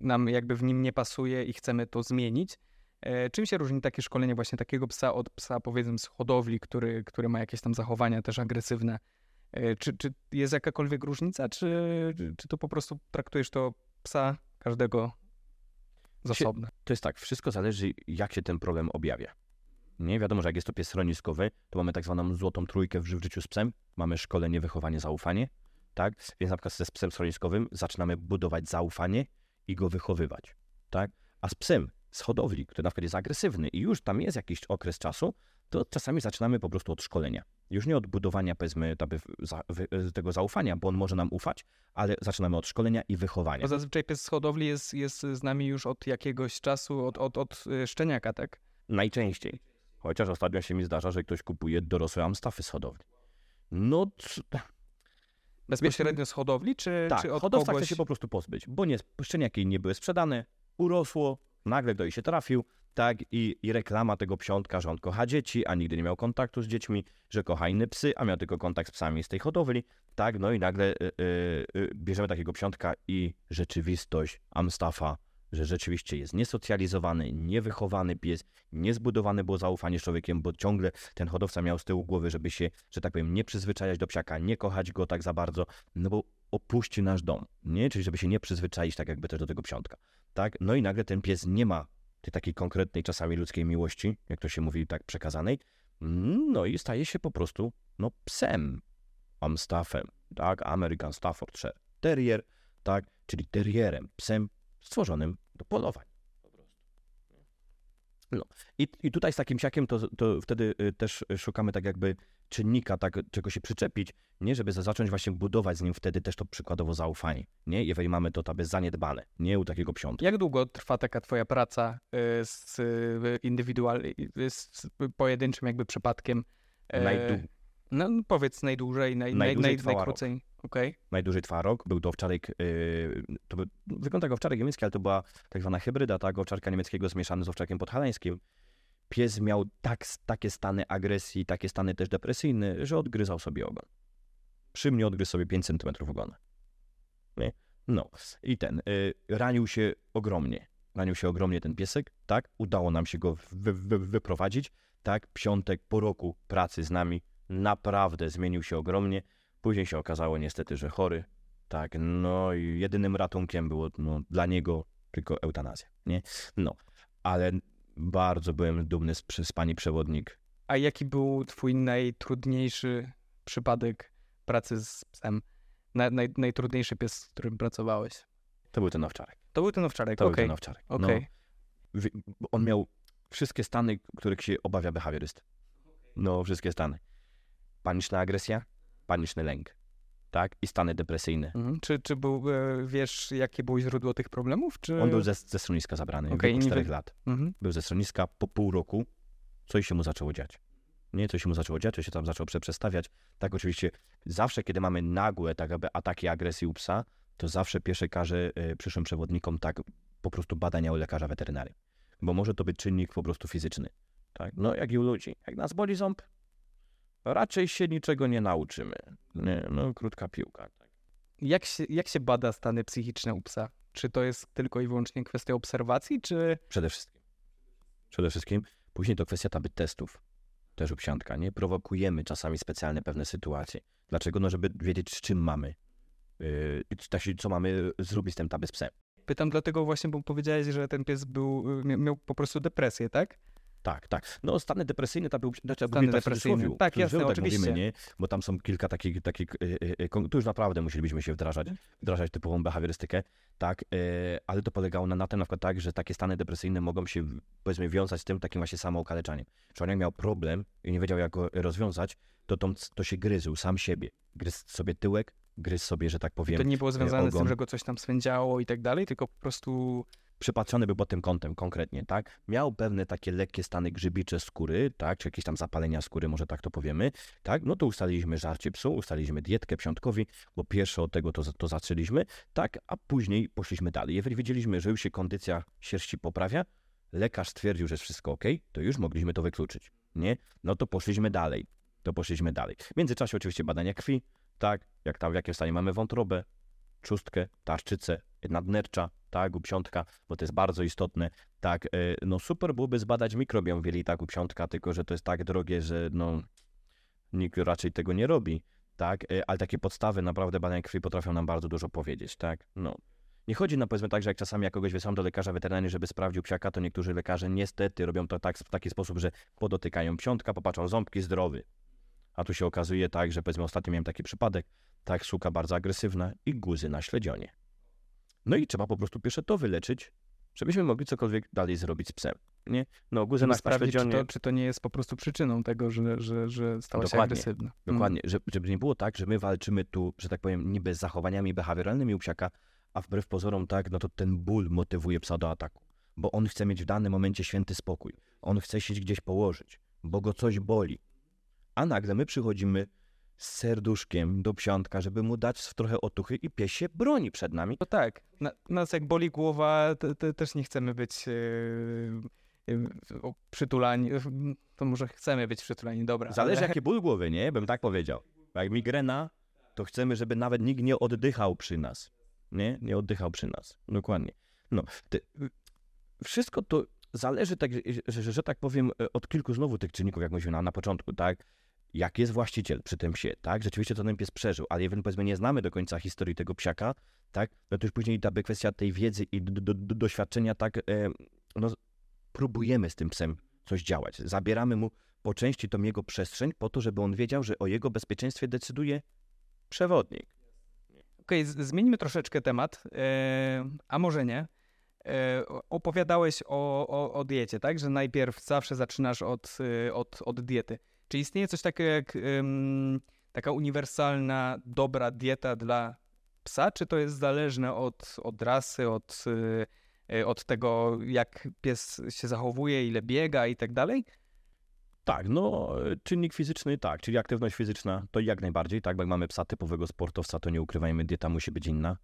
nam jakby w nim nie pasuje i chcemy to zmienić. E, czym się różni takie szkolenie właśnie takiego psa od psa powiedzmy z hodowli, który, który ma jakieś tam zachowania też agresywne? E, czy, czy jest jakakolwiek różnica, czy, czy, to po prostu traktujesz to psa każdego z osobna? To jest tak, wszystko zależy, jak się ten problem objawia. Nie wiadomo, że jak jest to pies schroniskowy, to mamy tak zwaną złotą trójkę w ży- w życiu z psem. Mamy szkolenie, wychowanie, zaufanie, tak? Więc na przykład ze psem schroniskowym zaczynamy budować zaufanie i go wychowywać, tak? A z psem z hodowli, który na przykład jest agresywny i już tam jest jakiś okres czasu, to czasami zaczynamy po prostu od szkolenia. Już nie od budowania, powiedzmy, tego zaufania, bo on może nam ufać, ale zaczynamy od szkolenia i wychowania. Bo zazwyczaj pies z hodowli jest, jest z nami już od jakiegoś czasu, od, od, od y, szczeniaka, tak? Najczęściej. Chociaż ostatnio się mi zdarza, że ktoś kupuje dorosłe amstafy z hodowli. No, Bezpośrednio z hodowli, czy, tak, czy od hodowca kogoś? chce się po prostu pozbyć, bo nie, szczeniaki nie były sprzedane, urosło, nagle ktoś się trafił, tak, i, i reklama tego psiątka, że on kocha dzieci, a nigdy nie miał kontaktu z dziećmi, że kocha inne psy, a miał tylko kontakt z psami z tej hodowli, tak, no i nagle y, y, y, bierzemy takiego psiątka i rzeczywistość amstafa że rzeczywiście jest niesocjalizowany, niewychowany pies, niezbudowany było zaufanie z człowiekiem, bo ciągle ten hodowca miał z tyłu głowy, żeby się, że tak powiem, nie przyzwyczajać do psiaka, nie kochać go tak za bardzo, no bo opuści nasz dom, nie? Czyli żeby się nie przyzwyczaić tak jakby też do tego psiątka, tak? No i nagle ten pies nie ma tej takiej konkretnej, czasami ludzkiej miłości, jak to się mówi, tak przekazanej, no i staje się po prostu, no, psem, Amstaffem, tak? American Staffordshire Terrier, tak? Czyli terrierem, psem stworzonym do polowań. Po prostu. No. I, I tutaj z takim siakiem to, to wtedy y, też szukamy tak jakby czynnika, tak, czego się przyczepić, nie, żeby zacząć właśnie budować z nim wtedy też to przykładowo zaufanie, nie, jeżeli mamy to taby zaniedbane, nie u takiego psiątka. Jak długo trwa taka twoja praca y, z y, indywidualnym, z pojedynczym jakby przypadkiem? Najdłu- no powiedz najdłużej, naj, Najdłużej naj, najkrócej. Okay. Najdłużej trwa rok. Był to owczarek, yy, to był, wygląda jak owczarek niemiecki, ale to była tak zwana hybryda, tak, owczarka niemieckiego zmieszany z owczarkiem podhalańskim. Pies miał tak, takie stany agresji, takie stany też depresyjne, że odgryzał sobie ogon. Przy mnie odgryzł sobie 5 cm ogona. Nie? No i ten, yy, ranił się ogromnie. Ranił się ogromnie ten piesek, tak? Udało nam się go wy, wy, wyprowadzić, tak? Piątek po roku pracy z nami naprawdę zmienił się ogromnie. Później się okazało niestety, że chory. Tak, no i jedynym ratunkiem było no, dla niego tylko eutanazja, nie? No, ale bardzo byłem dumny z, z pani przewodnik. A jaki był twój najtrudniejszy przypadek pracy z psem? Na, naj, najtrudniejszy pies, z którym pracowałeś? To był ten owczarek. To był ten owczarek, To okej. był ten owczarek. Okay. No, on miał wszystkie stany, których się obawia behawiorysta. No, wszystkie stany. Paniczna agresja, paniczny lęk, tak? I stany depresyjne. Mhm. Czy, czy był, e, wiesz, jakie było źródło tych problemów? Czy... On był ze, ze schroniska zabrany Okej, w wieku nie 4 wy- lat. Mhm. Był ze schroniska po pół roku, coś się mu zaczęło dziać. Nie, coś się mu zaczęło dziać, coś się tam zaczął przeprzestawiać. Tak oczywiście zawsze, kiedy mamy nagłe tak jakby ataki agresji u psa, to zawsze piesze każe y, przyszłym przewodnikom tak po prostu badania u lekarza weterynarii. Bo może to być czynnik po prostu fizyczny. Tak? No jak i u ludzi. Jak nas boli ząb, raczej się niczego nie nauczymy. Nie, no krótka piłka. Tak. Jak, się, jak się bada stany psychiczne u psa? Czy to jest tylko i wyłącznie kwestia obserwacji, czy... Przede wszystkim. Przede wszystkim. Później to kwestia taby testów. Też u psiątka, nie? Prowokujemy czasami specjalne pewne sytuacje. Dlaczego? No, żeby wiedzieć, z czym mamy. Yy, tak co mamy zrobić z tym taby z psem. Pytam dlatego właśnie, bo powiedziałeś, że ten pies był, mia- miał po prostu depresję, tak? Tak, tak. No stany depresyjne, to był, znaczy, Stany tak depresyjne. Tak, jasne, tak oczywiście. Mówimy, nie? Bo tam są kilka takich, takich y, y, kon- tu już naprawdę musielibyśmy się wdrażać, wdrażać typową behawiorystykę, tak, ale to polegało na, na tym na przykład tak, że takie stany depresyjne mogą się, powiedzmy, wiązać z tym takim właśnie samookaleczaniem. Jak miał problem i nie wiedział, jak go rozwiązać, to, to, to się gryzł sam siebie. Gryzł sobie tyłek, gryzł sobie, że tak powiem, To nie było związane z tym, ogon. że go coś tam swędziało i tak dalej, tylko po prostu... przypatrzony był pod tym kątem konkretnie, tak? Miał pewne takie lekkie stany grzybicze skóry, tak? Czy jakieś tam zapalenia skóry, może tak to powiemy, tak? No to ustaliliśmy żarcie psu, ustaliliśmy dietkę psiątkowi, bo pierwsze od tego to, to zaczęliśmy, tak? A później poszliśmy dalej. Jeżeli wiedzieliśmy, że już się kondycja sierści poprawia, lekarz stwierdził, że jest wszystko ok, to już mogliśmy to wykluczyć, nie? No to poszliśmy dalej, to poszliśmy dalej. W międzyczasie oczywiście badania krwi, tak? Jak tam, w jakim stanie mamy wątrobę, trzustkę, tarczycę, nadnercza, tak, u psiątka, bo to jest bardzo istotne. Tak, y, no super byłoby zbadać mikrobiom wieli tak u psiątka, tylko że to jest tak drogie, że no nikt raczej tego nie robi, tak, y, ale takie podstawy naprawdę badania krwi potrafią nam bardzo dużo powiedzieć, tak, no. Nie chodzi na powiedzmy tak, że jak czasami ja kogoś wysyłam do lekarza weterynarii, żeby sprawdził psiaka, to niektórzy lekarze niestety robią to tak, w taki sposób, że podotykają psiątka, popatrzą ząbki, zdrowy. A tu się okazuje tak, że powiedzmy ostatnio miałem taki przypadek, tak, suka bardzo agresywna i guzy na śledzionie. No i trzeba po prostu pierwsze to wyleczyć, żebyśmy mogli cokolwiek dalej zrobić z psem. Nie? No, Żeby na sprawdzić, czy to, czy to nie jest po prostu przyczyną tego, że, że, że stała się agresywna. Dokładnie, że, żeby nie było tak, że my walczymy tu, że tak powiem, niby z zachowaniami behawioralnymi u psiaka, a wbrew pozorom tak, no to ten ból motywuje psa do ataku. Bo on chce mieć w danym momencie święty spokój. On chce się gdzieś położyć, bo go coś boli. A nagle my przychodzimy z serduszkiem do psiątka, żeby mu dać trochę otuchy i pies się broni przed nami. To tak, na, nas jak boli głowa, to, to też nie chcemy być yy, yy, przytulani. To może chcemy być przytulani, dobra. Zależy ale... jaki ból głowy, nie? Bym tak powiedział. Jak migrena, to chcemy, żeby nawet nikt nie oddychał przy nas. Nie? Nie oddychał przy nas. Dokładnie. No, ty, wszystko to zależy, tak, że, że, że tak powiem, od kilku znowu tych czynników, jak mówiłem na, na początku, tak? Jak jest właściciel przy tym psie, tak? Rzeczywiście ten pies przeżył, ale jeżeli powiedzmy nie znamy do końca historii tego psiaka, tak? No to już później ta kwestia tej wiedzy i do, do, do, doświadczenia, tak? E, no, próbujemy z tym psem coś działać. Zabieramy mu po części tą jego przestrzeń po to, żeby on wiedział, że o jego bezpieczeństwie decyduje przewodnik. Okej, okay, zmieńmy troszeczkę temat, e, a może nie. E, opowiadałeś o, o, o, diecie, tak? Że najpierw zawsze zaczynasz od, e, od, od diety. Czy istnieje coś takiego jak taka uniwersalna, dobra dieta dla psa, czy to jest zależne od, od rasy, od, od tego, jak pies się zachowuje, ile biega i tak dalej? Tak, no czynnik fizyczny tak, czyli aktywność fizyczna to jak najbardziej, tak, bo jak mamy psa typowego sportowca, to nie ukrywajmy, dieta musi być inna,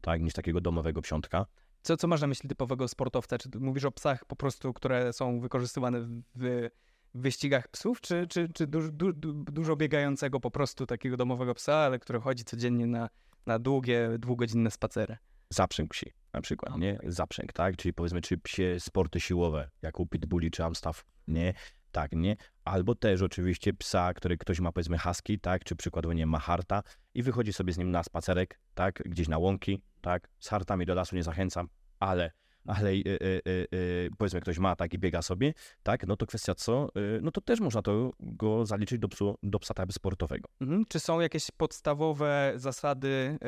tak, niż takiego domowego psiątka. Co, co masz na myśli typowego sportowca? Czy mówisz o psach po prostu, które są wykorzystywane w, w wyścigach psów, czy, czy, czy du, du, dużo biegającego po prostu takiego domowego psa, ale który chodzi codziennie na, na długie, dwugodzinne spacery? Zaprzęg psi na przykład, okay. nie? Zaprzęg, tak? Czyli powiedzmy, czy psie sporty siłowe, jak u Pitbulli czy Amstaff, nie? tak, nie? Albo też oczywiście psa, który ktoś ma powiedzmy husky, tak, czy przykładowo nie ma harta i wychodzi sobie z nim na spacerek, tak, gdzieś na łąki, tak, z hartami do lasu nie zachęcam, ale ale y, y, y, powiedzmy ktoś ma tak i biega sobie, tak, no to kwestia co, no to też można to go zaliczyć do, psu, do psa tak sportowego. Mhm. Czy są jakieś podstawowe zasady,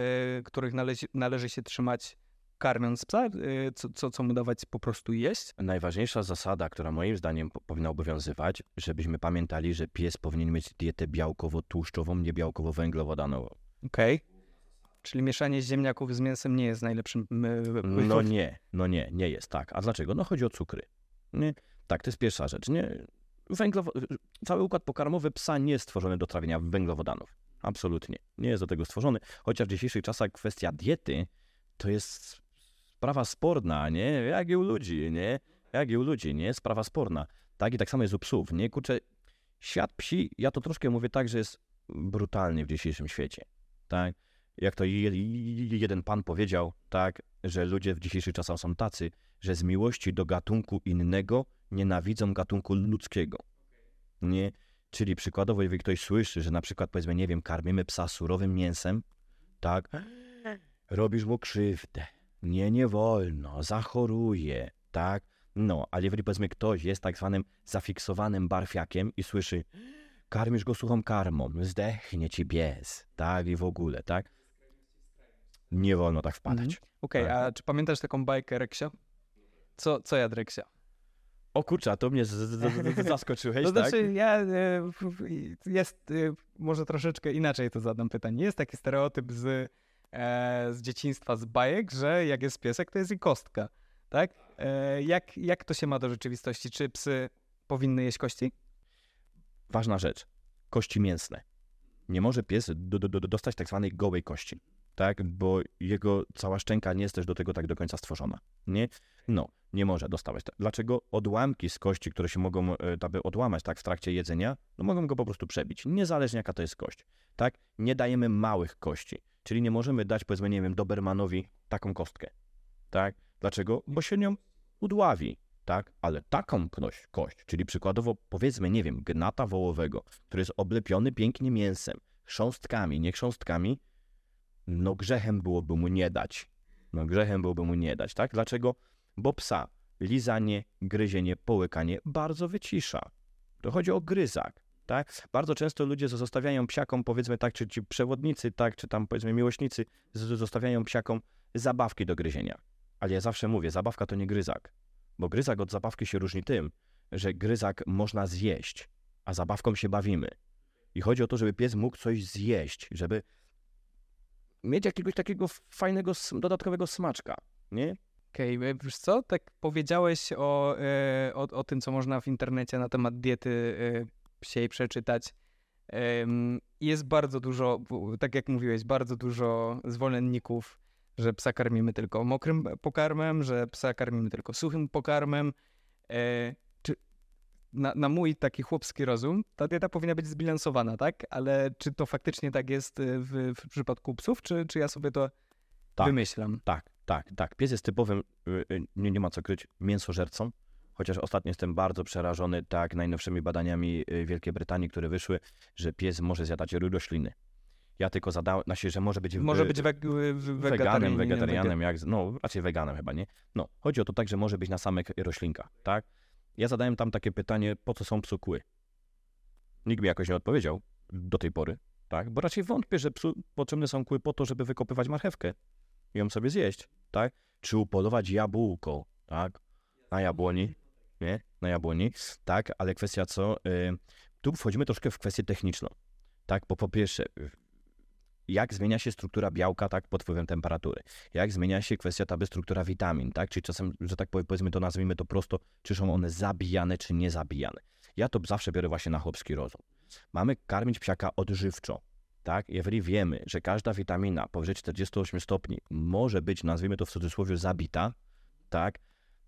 których należy, należy się trzymać karmiąc psa, co, co, co mu dawać po prostu jeść? Najważniejsza zasada, która moim zdaniem powinna obowiązywać, żebyśmy pamiętali, że pies powinien mieć dietę białkowo-tłuszczową, nie białkowo-węglowodanową. Okej. Okay. Czyli mieszanie ziemniaków z mięsem nie jest najlepszym... No nie, no nie, nie jest tak. A dlaczego? No chodzi o cukry. Nie? Tak, to jest pierwsza rzecz. Nie? Węglowo... Cały układ pokarmowy psa nie jest stworzony do trawienia węglowodanów. Absolutnie. Nie jest do tego stworzony. Chociaż w dzisiejszych czasach kwestia diety to jest sprawa sporna, nie? Jak i u ludzi, nie? Jak i u ludzi, nie? Sprawa sporna. Tak i tak samo jest u psów, nie? Kurczę, świat psi, ja to troszkę mówię tak, że jest brutalny w dzisiejszym świecie, tak? Jak to jeden pan powiedział, tak, że ludzie w dzisiejszych czasach są tacy, że z miłości do gatunku innego nienawidzą gatunku ludzkiego. Nie? Czyli przykładowo, jeżeli ktoś słyszy, że na przykład powiedzmy, nie wiem, karmimy psa surowym mięsem, tak, robisz mu krzywdę, nie, nie wolno, zachoruje, tak? No, ale jeżeli powiedzmy ktoś jest tak zwanym zafiksowanym barfiakiem i słyszy, karmisz go suchą karmą, zdechnie ci pies, tak? I w ogóle, tak? Nie wolno tak wpadać. Mhm. Okej, okay, tak. a czy pamiętasz taką bajkę Reksia? Co, co jadł Reksia? O kurczę, to mnie z, z, z, zaskoczyłeś, to tak? znaczy, ja, e, jest, e, może troszeczkę inaczej to zadam pytanie. Jest taki stereotyp z e, z dzieciństwa, z bajek, że jak jest piesek, to jest i kostka, tak? Jak, jak to się ma do rzeczywistości? Czy psy powinny jeść kości? Ważna rzecz. Kości mięsne. Nie może pies do, do, do, dostać tak zwanej gołej kości, tak? Bo jego cała szczęka nie jest też do tego tak do końca stworzona, nie? No, nie może dostawać. Dlaczego odłamki z kości, które się mogą aby odłamać tak w trakcie jedzenia, no mogą go po prostu przebić, niezależnie jaka to jest kość, tak? Nie dajemy małych kości. Czyli nie możemy dać, powiedzmy, nie wiem, Dobermanowi taką kostkę. Tak? Dlaczego? Bo się nią udławi. Tak? Ale taką kość, kość, czyli przykładowo, powiedzmy, nie wiem, gnata wołowego, który jest oblepiony pięknie mięsem, chrząstkami, nie chrząstkami, no grzechem byłoby mu nie dać. No grzechem byłoby mu nie dać, tak? Dlaczego? Bo psa lizanie, gryzienie, połykanie bardzo wycisza. To chodzi o gryzak tak? Bardzo często ludzie zostawiają psiakom, powiedzmy tak, czy ci przewodnicy, tak, czy tam powiedzmy miłośnicy, zostawiają psiakom zabawki do gryzienia. Ale ja zawsze mówię, zabawka to nie gryzak, bo gryzak od zabawki się różni tym, że gryzak można zjeść, a zabawką się bawimy. I chodzi o to, żeby pies mógł coś zjeść, żeby mieć jakiegoś takiego fajnego, dodatkowego smaczka, nie? Okej, okay, wiesz co, tak powiedziałeś o, e, o, o tym, co można w internecie na temat diety e, psiej przeczytać. Jest bardzo dużo, tak jak mówiłeś, bardzo dużo zwolenników, że psa karmimy tylko mokrym pokarmem, że psa karmimy tylko suchym pokarmem. Na, na mój taki chłopski rozum ta dieta powinna być zbilansowana, tak? Ale czy to faktycznie tak jest w, w przypadku psów, czy, czy ja sobie to tak, wymyślam? Tak, Tak, tak. Pies jest typowym, y, y, nie, nie ma co kryć, mięsożercą. Chociaż ostatnio jestem bardzo przerażony tak najnowszymi badaniami y, Wielkiej Brytanii, które wyszły, że pies może zjadać rośliny. Ja tylko zadałem, znaczy, że może być... Może y, być y, weganem, wegetarianem, jak, no raczej weganem chyba, nie? No, chodzi o to tak, że może być na samych roślinkach, tak? Ja zadałem tam takie pytanie, po co są psu kły? Nikt mi jakoś nie odpowiedział do tej pory, tak? Bo raczej wątpię, że psu potrzebne są kły po to, żeby wykopywać marchewkę i ją sobie zjeść, tak? Czy upolować jabłko, tak? Na jabłoni, nie? Na jabłoni, tak? Ale kwestia co? Y, tu wchodzimy troszkę w kwestię techniczną, tak? Bo po pierwsze, jak zmienia się struktura białka, tak, pod wpływem temperatury. Jak zmienia się kwestia taby struktura witamin, tak, czyli czasem, że tak powiem, powiedzmy to nazwijmy to prosto, czy są one zabijane, czy nie zabijane. Ja to zawsze biorę właśnie na chłopski rozum. Mamy karmić psiaka odżywczo, tak, jeżeli wiemy, że każda witamina powyżej 48 stopni może być, nazwijmy to w cudzysłowie, zabita, tak,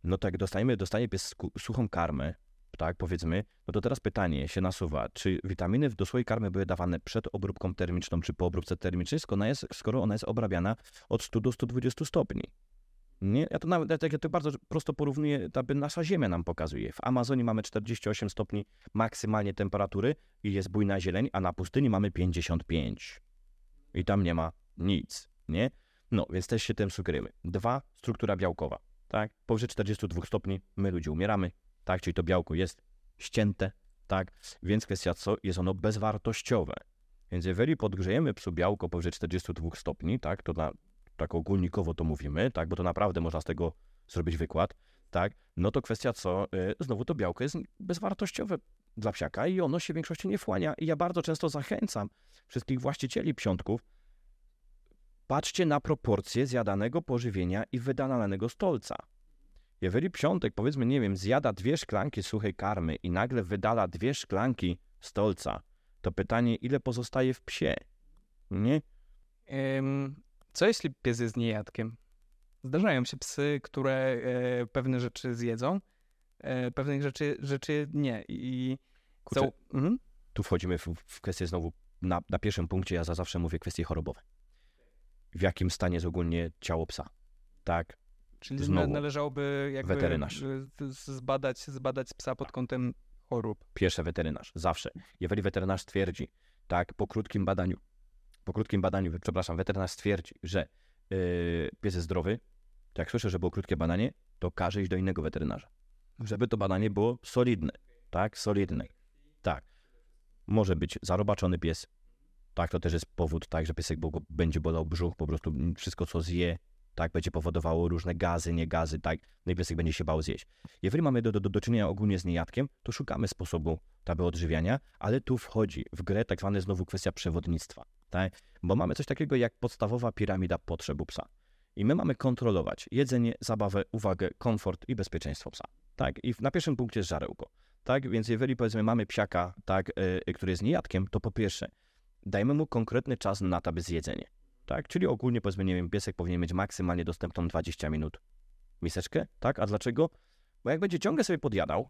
no tak dostajemy, dostaje pies suchą karmę, tak, powiedzmy, no to teraz pytanie się nasuwa, czy witaminy do swojej karmy były dawane przed obróbką termiczną, czy po obróbce termicznej, skoro ona jest, skoro ona jest obrabiana od 100 do 120 stopni. Nie? Ja to nawet tak, ja to bardzo prosto porównuję, by nasza Ziemia nam pokazuje. W Amazonii mamy 48 stopni maksymalnie temperatury i jest bujna zieleń, a na pustyni mamy 55. I tam nie ma nic, nie? No, więc też się tym sugerujemy. Dwa, struktura białkowa, tak? Powyżej 42 stopni my ludzie umieramy, tak? Czyli to białko jest ścięte, tak? Więc kwestia co? Jest ono bezwartościowe. Więc jeżeli podgrzejemy psu białko powyżej 42 stopni, tak? To na, tak ogólnikowo to mówimy, tak? Bo to naprawdę można z tego zrobić wykład, tak? No to kwestia co? Y, Znowu to białko jest bezwartościowe dla psiaka i ono się w większości nie wchłania. I ja bardzo często zachęcam wszystkich właścicieli psiątków, patrzcie na proporcje zjadanego pożywienia i wydalanego stolca. Jeżeli psiątek, powiedzmy, nie wiem, zjada dwie szklanki suchej karmy i nagle wydala dwie szklanki stolca, to pytanie, ile pozostaje w psie? Nie? Co jeśli pies jest niejadkiem? Zdarzają się psy, które e, pewne rzeczy zjedzą, e, pewnych rzeczy, rzeczy nie. I Kurczę, mhm. tu wchodzimy w, w kwestię znowu, na, na pierwszym punkcie ja za zawsze mówię kwestie chorobowe. W jakim stanie jest ogólnie ciało psa? Tak, Czyli Znowu. należałoby jakby Weterynarz. y, zbadać, zbadać psa pod kątem chorób. Pierwsze weterynarz, zawsze. Jeżeli weterynarz stwierdzi, tak, po krótkim badaniu, po krótkim badaniu, przepraszam, weterynarz stwierdzi, że yy, pies jest zdrowy, to jak słyszę, że było krótkie badanie, to każe iść do innego weterynarza. Żeby to badanie było solidne, tak, solidne. Tak. Może być zarobaczony pies, tak, to też jest powód, tak, że piesek będzie bolał brzuch, po prostu wszystko, co zje, tak, będzie powodowało różne gazy, nie gazy, tak, no i piesek będzie się bał zjeść. Jeżeli mamy do, do, do czynienia ogólnie z niejadkiem, to szukamy sposobu taby odżywiania, ale tu wchodzi w grę tak zwane znowu kwestia przewodnictwa, tak, bo mamy coś takiego jak podstawowa piramida potrzeb u psa. I my mamy kontrolować jedzenie, zabawę, uwagę, komfort i bezpieczeństwo psa. Tak? I na pierwszym punkcie jest żarełko. Tak? Więc jeżeli powiedzmy mamy psiaka, tak, y, który jest niejadkiem, to po pierwsze dajmy mu konkretny czas na to, by zjedzenie. Tak? Czyli ogólnie powiedzmy, nie wiem, piesek powinien mieć maksymalnie dostępną 20 minut miseczkę, tak? A dlaczego? Bo jak będzie ciągle sobie podjadał,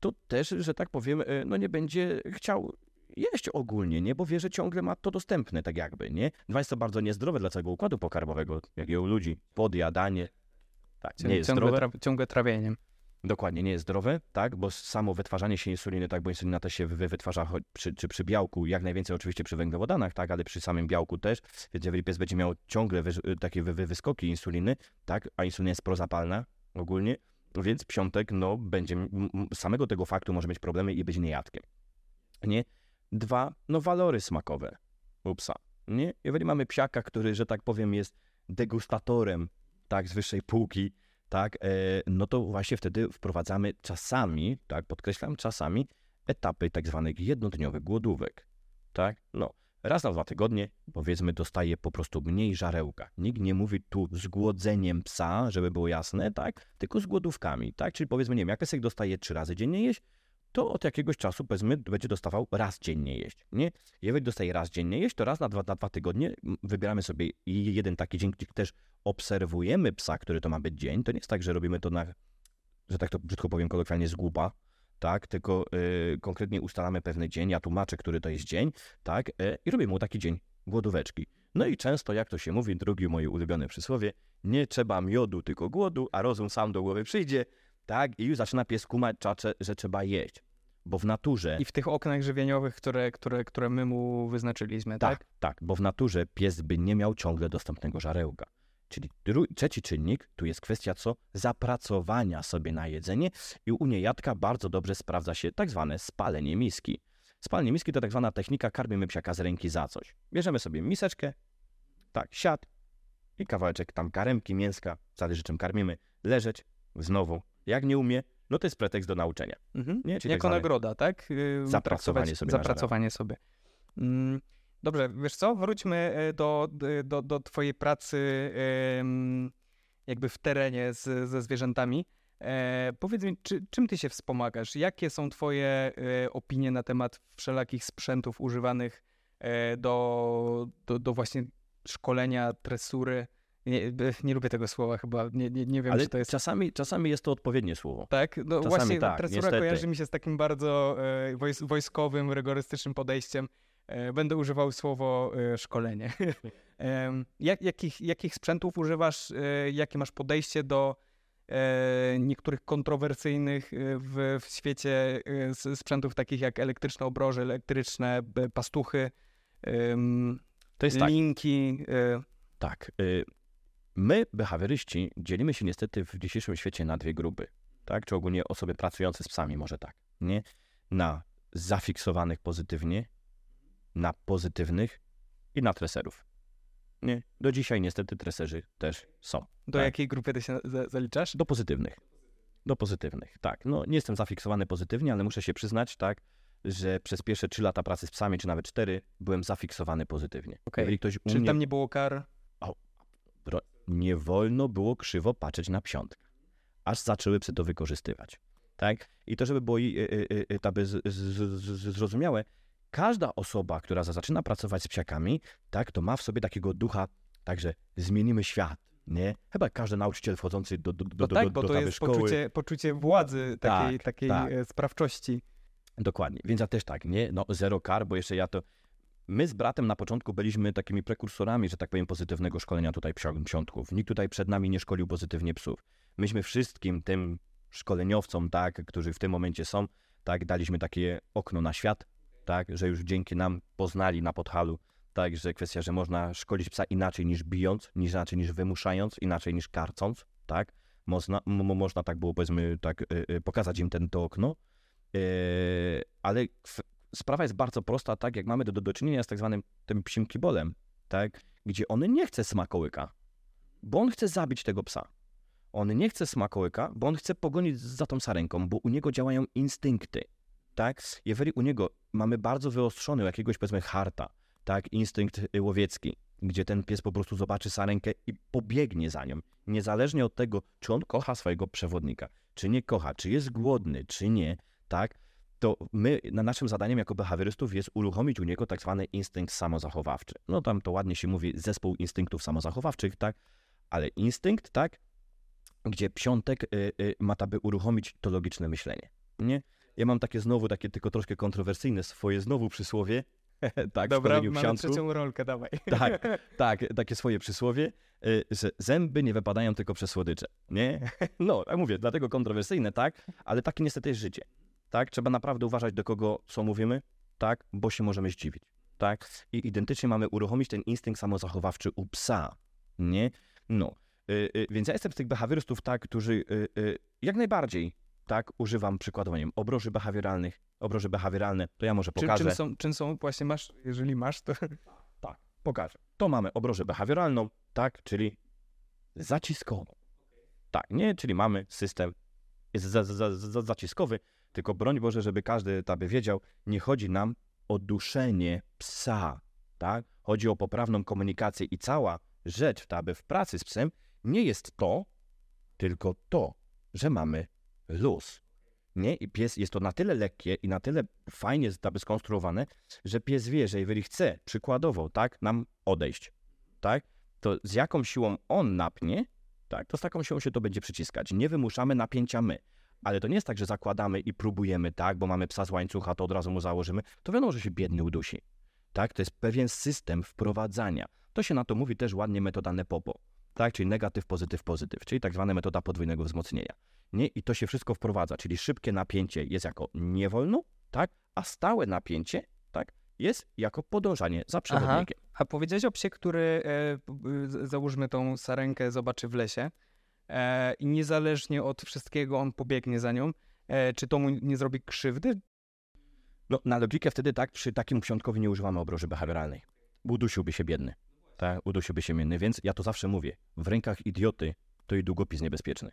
to też, że tak powiem, y, no nie będzie chciał jeść ogólnie, nie? Bo wie, że ciągle ma to dostępne, tak jakby, nie? Dwa jest to bardzo niezdrowe dla całego układu pokarmowego, jak i u ludzi. Podjadanie, tak, nie jest ciągłe, zdrowe. tra- ciągłe trawienie. Dokładnie, nie jest zdrowe, tak, bo samo wytwarzanie się insuliny, tak, bo insulina też się wy, wytwarza przy, czy przy białku, jak najwięcej oczywiście przy węglowodanach, tak, ale przy samym białku też, więc jeżeli pies będzie miał ciągle wy, takie wy, wy, wyskoki insuliny, tak, a insulina jest prozapalna ogólnie, więc psiątek, no, będzie, samego tego faktu może mieć problemy i być niejadkiem, nie? Dwa, no, walory smakowe. U psa, nie? Jeżeli mamy psiaka, który, że tak powiem, jest degustatorem, tak, z wyższej półki, tak, e, no to właśnie wtedy wprowadzamy czasami, tak, podkreślam, czasami etapy tak zwanych jednodniowych głodówek, tak, no, raz na dwa tygodnie, powiedzmy, dostaje po prostu mniej żarełka. Nikt nie mówi tu z głodzeniem psa, żeby było jasne, tak, tylko z głodówkami, tak, czyli powiedzmy, nie wiem, jak piesek dostaje trzy razy dziennie jeść, to od jakiegoś czasu, powiedzmy, będzie dostawał raz dziennie jeść, nie? Jeżeli dostaje raz dziennie jeść, to raz na dwa, na dwa tygodnie wybieramy sobie jeden taki dzień, gdzie też obserwujemy psa, który to ma być dzień. To nie jest tak, że robimy to na, że tak to brzydko powiem kolokwialnie, z głupa, tak? Tylko y, konkretnie ustalamy pewny dzień, ja tłumaczę, który to jest dzień, tak? Y, I robimy mu taki dzień głodóweczki. No i często, jak to się mówi, drugie moje ulubione przysłowie, nie trzeba miodu, tylko głodu, a rozum sam do głowy przyjdzie, tak? I już zaczyna pies kumać, czacze, że trzeba jeść. Bo w naturze... I w tych oknach żywieniowych, które, które, które my mu wyznaczyliśmy, tak? Tak, tak, bo w naturze pies by nie miał ciągle dostępnego żarełka. Czyli trzeci czynnik, tu jest kwestia co? Zapracowania sobie na jedzenie i u niejadka bardzo dobrze sprawdza się tak zwane spalenie miski. Spalenie miski to tak zwana technika karmimy psiaka z ręki za coś. Bierzemy sobie miseczkę, tak, siad i kawałeczek tam karemki, mięska, zależy czym karmimy, leżeć, znowu. Jak nie umie, no to jest pretekst do nauczenia. Mhm. Nie? Czyli jako tak nagroda, tak? Yy, zapracowanie sobie Zapracowanie sobie. Mm, Dobrze, wiesz co? Wróćmy e, do, do, do twojej pracy jakby w terenie z, ze zwierzętami. E, powiedz mi, czy, czym ty się wspomagasz? Jakie są twoje e, opinie na temat wszelakich sprzętów używanych do, do, do właśnie szkolenia, tresury? Nie, nie lubię tego słowa chyba, nie, nie, nie wiem, Ale czy to jest... czasami, czasami jest to odpowiednie słowo. Tak, no Czasami właśnie tak, tresura niestety. kojarzy mi się z takim bardzo e, wojs- wojskowym, rygorystycznym podejściem. E, będę używał słowo e, szkolenie. Jak, jakich, jakich sprzętów używasz? Jakie masz podejście do niektórych kontrowersyjnych w, w świecie sprzętów takich jak elektryczne obroże, elektryczne pastuchy, To jest tak. linki. E, Tak. My, behawioryści, dzielimy się niestety w dzisiejszym świecie na dwie grupy. Tak? Czy ogólnie osoby pracujące z psami, może tak. Nie? Na zafiksowanych pozytywnie, na pozytywnych i na treserów. Nie? Do dzisiaj niestety treserzy też są. do tak. jakiej grupy ty się za- zaliczasz? Do pozytywnych. Do pozytywnych, tak. No, nie jestem zafiksowany pozytywnie, ale muszę się przyznać, tak, że przez pierwsze trzy lata pracy z psami, czy nawet cztery, byłem zafiksowany pozytywnie. Jeżeli ktoś Czyli mnie tam nie było kar? Nie wolno było krzywo patrzeć na psiątkę, aż zaczęły psy to wykorzystywać. Tak? I to, żeby było i- tak by z, z, z, zrozumiałe, każda osoba, która za- zaczyna pracować z psiakami, tak, to ma w sobie takiego ducha, także zmienimy świat. Nie? Chyba każdy nauczyciel wchodzący do, do, do, No do, tak, do, bo do to jest szkoły. poczucie, poczucie władzy, takiej, Tak, takiej tak. e, sprawczości. Dokładnie, więc ja też tak, nie? No zero kar, bo jeszcze ja to... My z bratem na początku byliśmy takimi prekursorami, że tak powiem, pozytywnego szkolenia tutaj psi- psiątków. Nikt tutaj przed nami nie szkolił pozytywnie psów. Myśmy wszystkim tym szkoleniowcom, tak, którzy w tym momencie są, tak, daliśmy takie okno na świat, tak, że już dzięki nam poznali na podhalu, tak, że kwestia, że można szkolić psa inaczej niż bijąc, inaczej niż wymuszając, inaczej niż karcąc, tak. Można, można tak było, powiedzmy, tak, y, y, pokazać im ten, to okno, Yy, ale sprawa jest bardzo prosta, tak jak mamy do, do, do czynienia z tak zwanym tym psim kibolem, tak, gdzie on nie chce smakołyka, bo on chce zabić tego psa. On nie chce smakołyka, bo on chce pogonić za tą sarenką, bo u niego działają instynkty, tak? Jeżeli u niego mamy bardzo wyostrzony jakiegoś, powiedzmy, harta, tak, instynkt y, łowiecki, gdzie ten pies po prostu zobaczy sarenkę i pobiegnie za nią, niezależnie od tego, czy on kocha swojego przewodnika, czy nie kocha, czy jest głodny, czy nie, tak, to my, na naszym zadaniem jako behawiorystów jest uruchomić u niego tak zwany instynkt samozachowawczy. No tam to ładnie się mówi zespół instynktów samozachowawczych, tak, ale instynkt, tak, gdzie psiątek y, y, ma by uruchomić to logiczne myślenie, nie? Ja mam takie znowu, takie tylko troszkę kontrowersyjne swoje znowu przysłowie, tak, Dobra, mamy psiątków. trzecią rolkę, dawaj. Tak, tak, takie swoje przysłowie, y, że zęby nie wypadają tylko przez słodycze, nie? No, tak mówię, dlatego kontrowersyjne, tak, ale takie niestety jest życie, tak? Trzeba naprawdę uważać, do kogo co mówimy, tak, bo się możemy zdziwić, tak? I identycznie mamy uruchomić ten instynkt samozachowawczy u psa, nie? No, y, y, więc ja jestem z tych behawiorystów, tak, którzy y, y, jak najbardziej, tak, używam przykładowo, nie wiem, obroży behawioralnych, obroży behawioralne, to ja może Czym, pokażę. czym, są, czym są, właśnie masz, jeżeli masz, to Tak, pokażę. To mamy obrożę behawioralną, tak, czyli zaciskową. Tak, nie, czyli mamy system jest za, za, za, zaciskowy, tylko broń Boże, żeby każdy aby wiedział, nie chodzi nam o duszenie psa, tak? Chodzi o poprawną komunikację i cała rzecz w aby w pracy z psem nie jest to, tylko to, że mamy luz. Nie? I pies jest to na tyle lekkie i na tyle fajnie aby skonstruowane, że pies wie, że jeżeli chce, przykładowo, tak, nam odejść, tak, to z jaką siłą on napnie, tak, to z taką siłą się to będzie przyciskać. Nie wymuszamy napięcia my. Ale to nie jest tak, że zakładamy i próbujemy, tak, bo mamy psa z łańcucha, to od razu mu założymy. To wiadomo, że się biedny udusi. Tak, to jest pewien system wprowadzania. To się na to mówi też ładnie metoda NEPOPO, tak? czyli negatyw, pozytyw, pozytyw, czyli tak zwana metoda podwójnego wzmocnienia. Nie? I to się wszystko wprowadza, czyli szybkie napięcie jest jako nie wolno, tak? a stałe napięcie tak? jest jako podążanie za przewodnikiem. A powiedziałeś o psie, który, e, załóżmy tą sarenkę, zobaczy w lesie i niezależnie od wszystkiego on pobiegnie za nią. E, czy to mu nie zrobi krzywdy? No, na logikę wtedy tak, przy takim psiątkowi nie używamy obroży behawioralnej. Udusiłby się biedny. Tak, udusiłby się biedny, więc ja to zawsze mówię. W rękach idioty to i długopis niebezpieczny.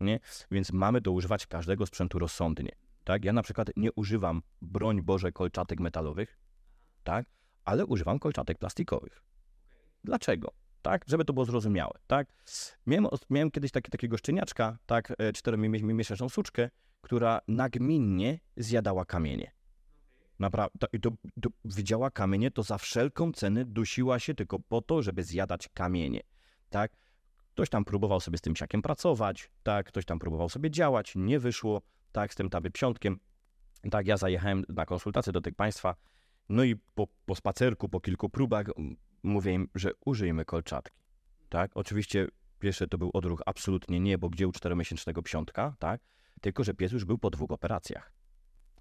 Nie? Więc mamy to używać każdego sprzętu rozsądnie. Tak? Ja na przykład nie używam, broń Boże, kolczatek metalowych, tak? ale używam kolczatek plastikowych. Dlaczego? Tak, żeby to było zrozumiałe, tak? Miałem, miałem kiedyś taki, takiego szczeniaczka, tak, e, czteromiesięczną suczkę, która nagminnie zjadała kamienie. Naprawdę, i to, to widziała kamienie, to za wszelką cenę dusiła się tylko po to, żeby zjadać kamienie, tak? Ktoś tam próbował sobie z tym siakiem pracować, tak? Ktoś tam próbował sobie działać, nie wyszło, tak? Z tym taby psiątkiem. Tak, ja zajechałem na konsultację do tych państwa, no i po, po spacerku, po kilku próbach mówię im, że użyjmy kolczatki, tak? Oczywiście pierwszy to był odruch absolutnie nie, bo gdzie u czteromiesięcznego psiątka, tak? Tylko, że pies już był po dwóch operacjach.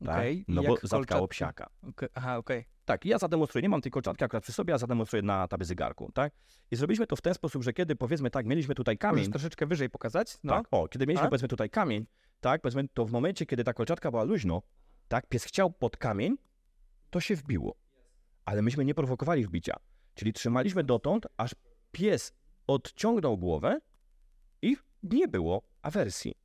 Tak? Okej, No bo zatkało kolczatki? psiaka. Okej, Aha, okej. Tak, ja zademonstruję, nie mam tej kolczatki akurat przy sobie, a zademonstruję na tabie zegarku, tak? I zrobiliśmy to w ten sposób, że kiedy powiedzmy tak, mieliśmy tutaj Możesz kamień, troszeczkę wyżej pokazać? No. tak, o, kiedy mieliśmy A? powiedzmy tutaj kamień, tak, powiedzmy, to w momencie, kiedy ta kolczatka była luźno, tak, pies chciał pod kamień, to się wbiło. Ale myśmy nie prowokowali wbicia. Czyli trzymaliśmy dotąd, aż pies odciągnął głowę i nie było awersji.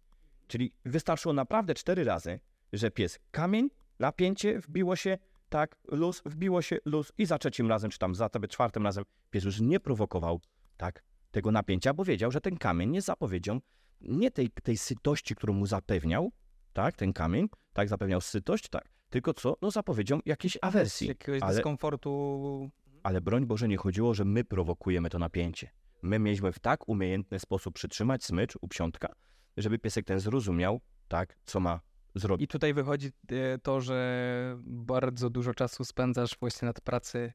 Czyli wystarczyło naprawdę cztery razy, że pies kamień, napięcie, wbiło się, tak, luz, wbiło się, luz i za trzecim razem, czy tam za czwartym razem pies już nie prowokował, tak, tego napięcia, bo wiedział, że ten kamień jest zapowiedzią nie tej, tej sytości, którą mu zapewniał, tak, ten kamień, tak, zapewniał sytość, tak, tylko co, no zapowiedzią jakiejś awersji. Jakiegoś Ale- dyskomfortu. Ale broń Boże nie chodziło, że my prowokujemy to napięcie. My mieliśmy w tak umiejętny sposób przytrzymać smycz u psiątka, żeby piesek ten zrozumiał, tak, co ma zrobić. I tutaj wychodzi e, to, że bardzo dużo czasu spędzasz właśnie nad pracy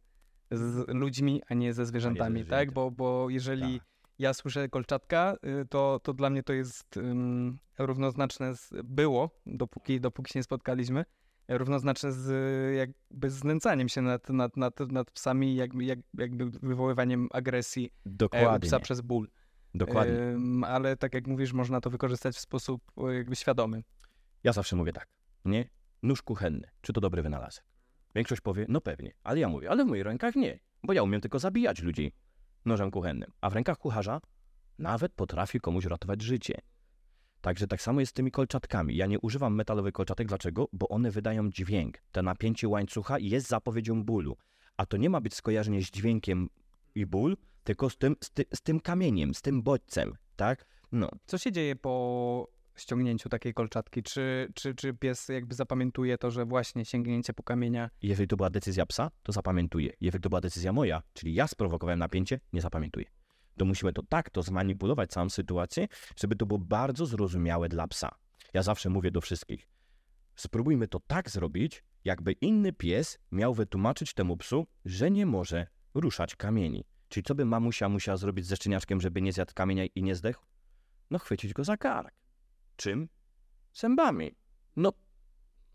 z ludźmi, a nie ze zwierzętami, tak? zwierzętami. Bo, bo jeżeli Tak. ja słyszę kolczatka, y, to, to dla mnie to jest ym, równoznaczne z, było, dopóki, dopóki się nie spotkaliśmy, równoznaczne z jakby znęcaniem się nad, nad, nad, nad psami, jakby, jak, jakby wywoływaniem agresji e, Dokładnie, psa przez ból. dokładnie. Ale tak jak mówisz, można to wykorzystać w sposób y, jakby świadomy. Ja zawsze mówię tak, nie? Nóż kuchenny, czy to dobry wynalazek? Większość powie, no pewnie, ale ja mówię, ale w moich rękach nie, bo ja umiem tylko zabijać ludzi nożem kuchennym, a w rękach kucharza nawet potrafi komuś ratować życie. Także tak samo jest z tymi kolczatkami. Ja nie używam metalowych kolczatek, dlaczego? Bo one wydają dźwięk. To napięcie łańcucha jest zapowiedzią bólu. A to nie ma być skojarzenie z dźwiękiem i ból, tylko z tym, z, ty, z tym kamieniem, z tym bodźcem, tak? No, Co się dzieje po ściągnięciu takiej kolczatki? Czy, czy, czy pies jakby zapamiętuje to, że właśnie sięgnięcie po kamienia Jeżeli to była decyzja psa, to zapamiętuję. Jeżeli to była decyzja moja, czyli ja sprowokowałem napięcie, nie zapamiętuję. To musimy to tak, to zmanipulować całą sytuację, żeby to było bardzo zrozumiałe dla psa. Ja zawsze mówię do wszystkich, spróbujmy to tak zrobić, jakby inny pies miał wytłumaczyć temu psu, że nie może ruszać kamieni. Czyli co by mamusia musiała zrobić ze szczeniaczkiem, żeby nie zjadł kamienia i nie zdechł? No chwycić go za kark. Czym? Zębami. No,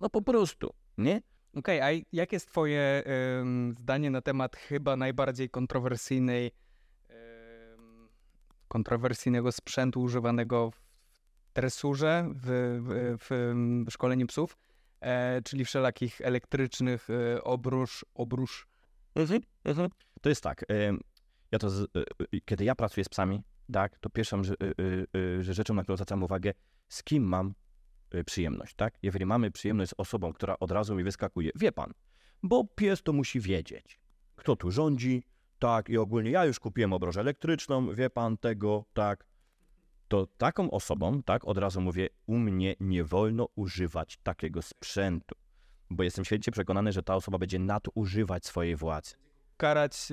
no po prostu, nie? Okej, a jak jest twoje em, zdanie na temat chyba najbardziej kontrowersyjnej kontrowersyjnego sprzętu używanego w tresurze, w, w, w, szkoleniu psów, e, czyli wszelakich elektrycznych e, obrusz, obrusz. To jest tak, em, ja to, z, y, y, kiedy ja pracuję z psami, tak, to pierwszą że, rzeczą, na którą zwracam uwagę, z kim mam przyjemność, tak? Jeżeli mamy przyjemność z osobą, która od razu mi wyskakuje, wie pan, bo pies to musi wiedzieć, kto tu rządzi, tak, i ogólnie ja już kupiłem obrożę elektryczną, wie pan tego, tak, to taką osobą, tak, od razu mówię, u mnie nie wolno używać takiego sprzętu, bo jestem święcie przekonany, że ta osoba będzie nadużywać swojej władzy. Karać,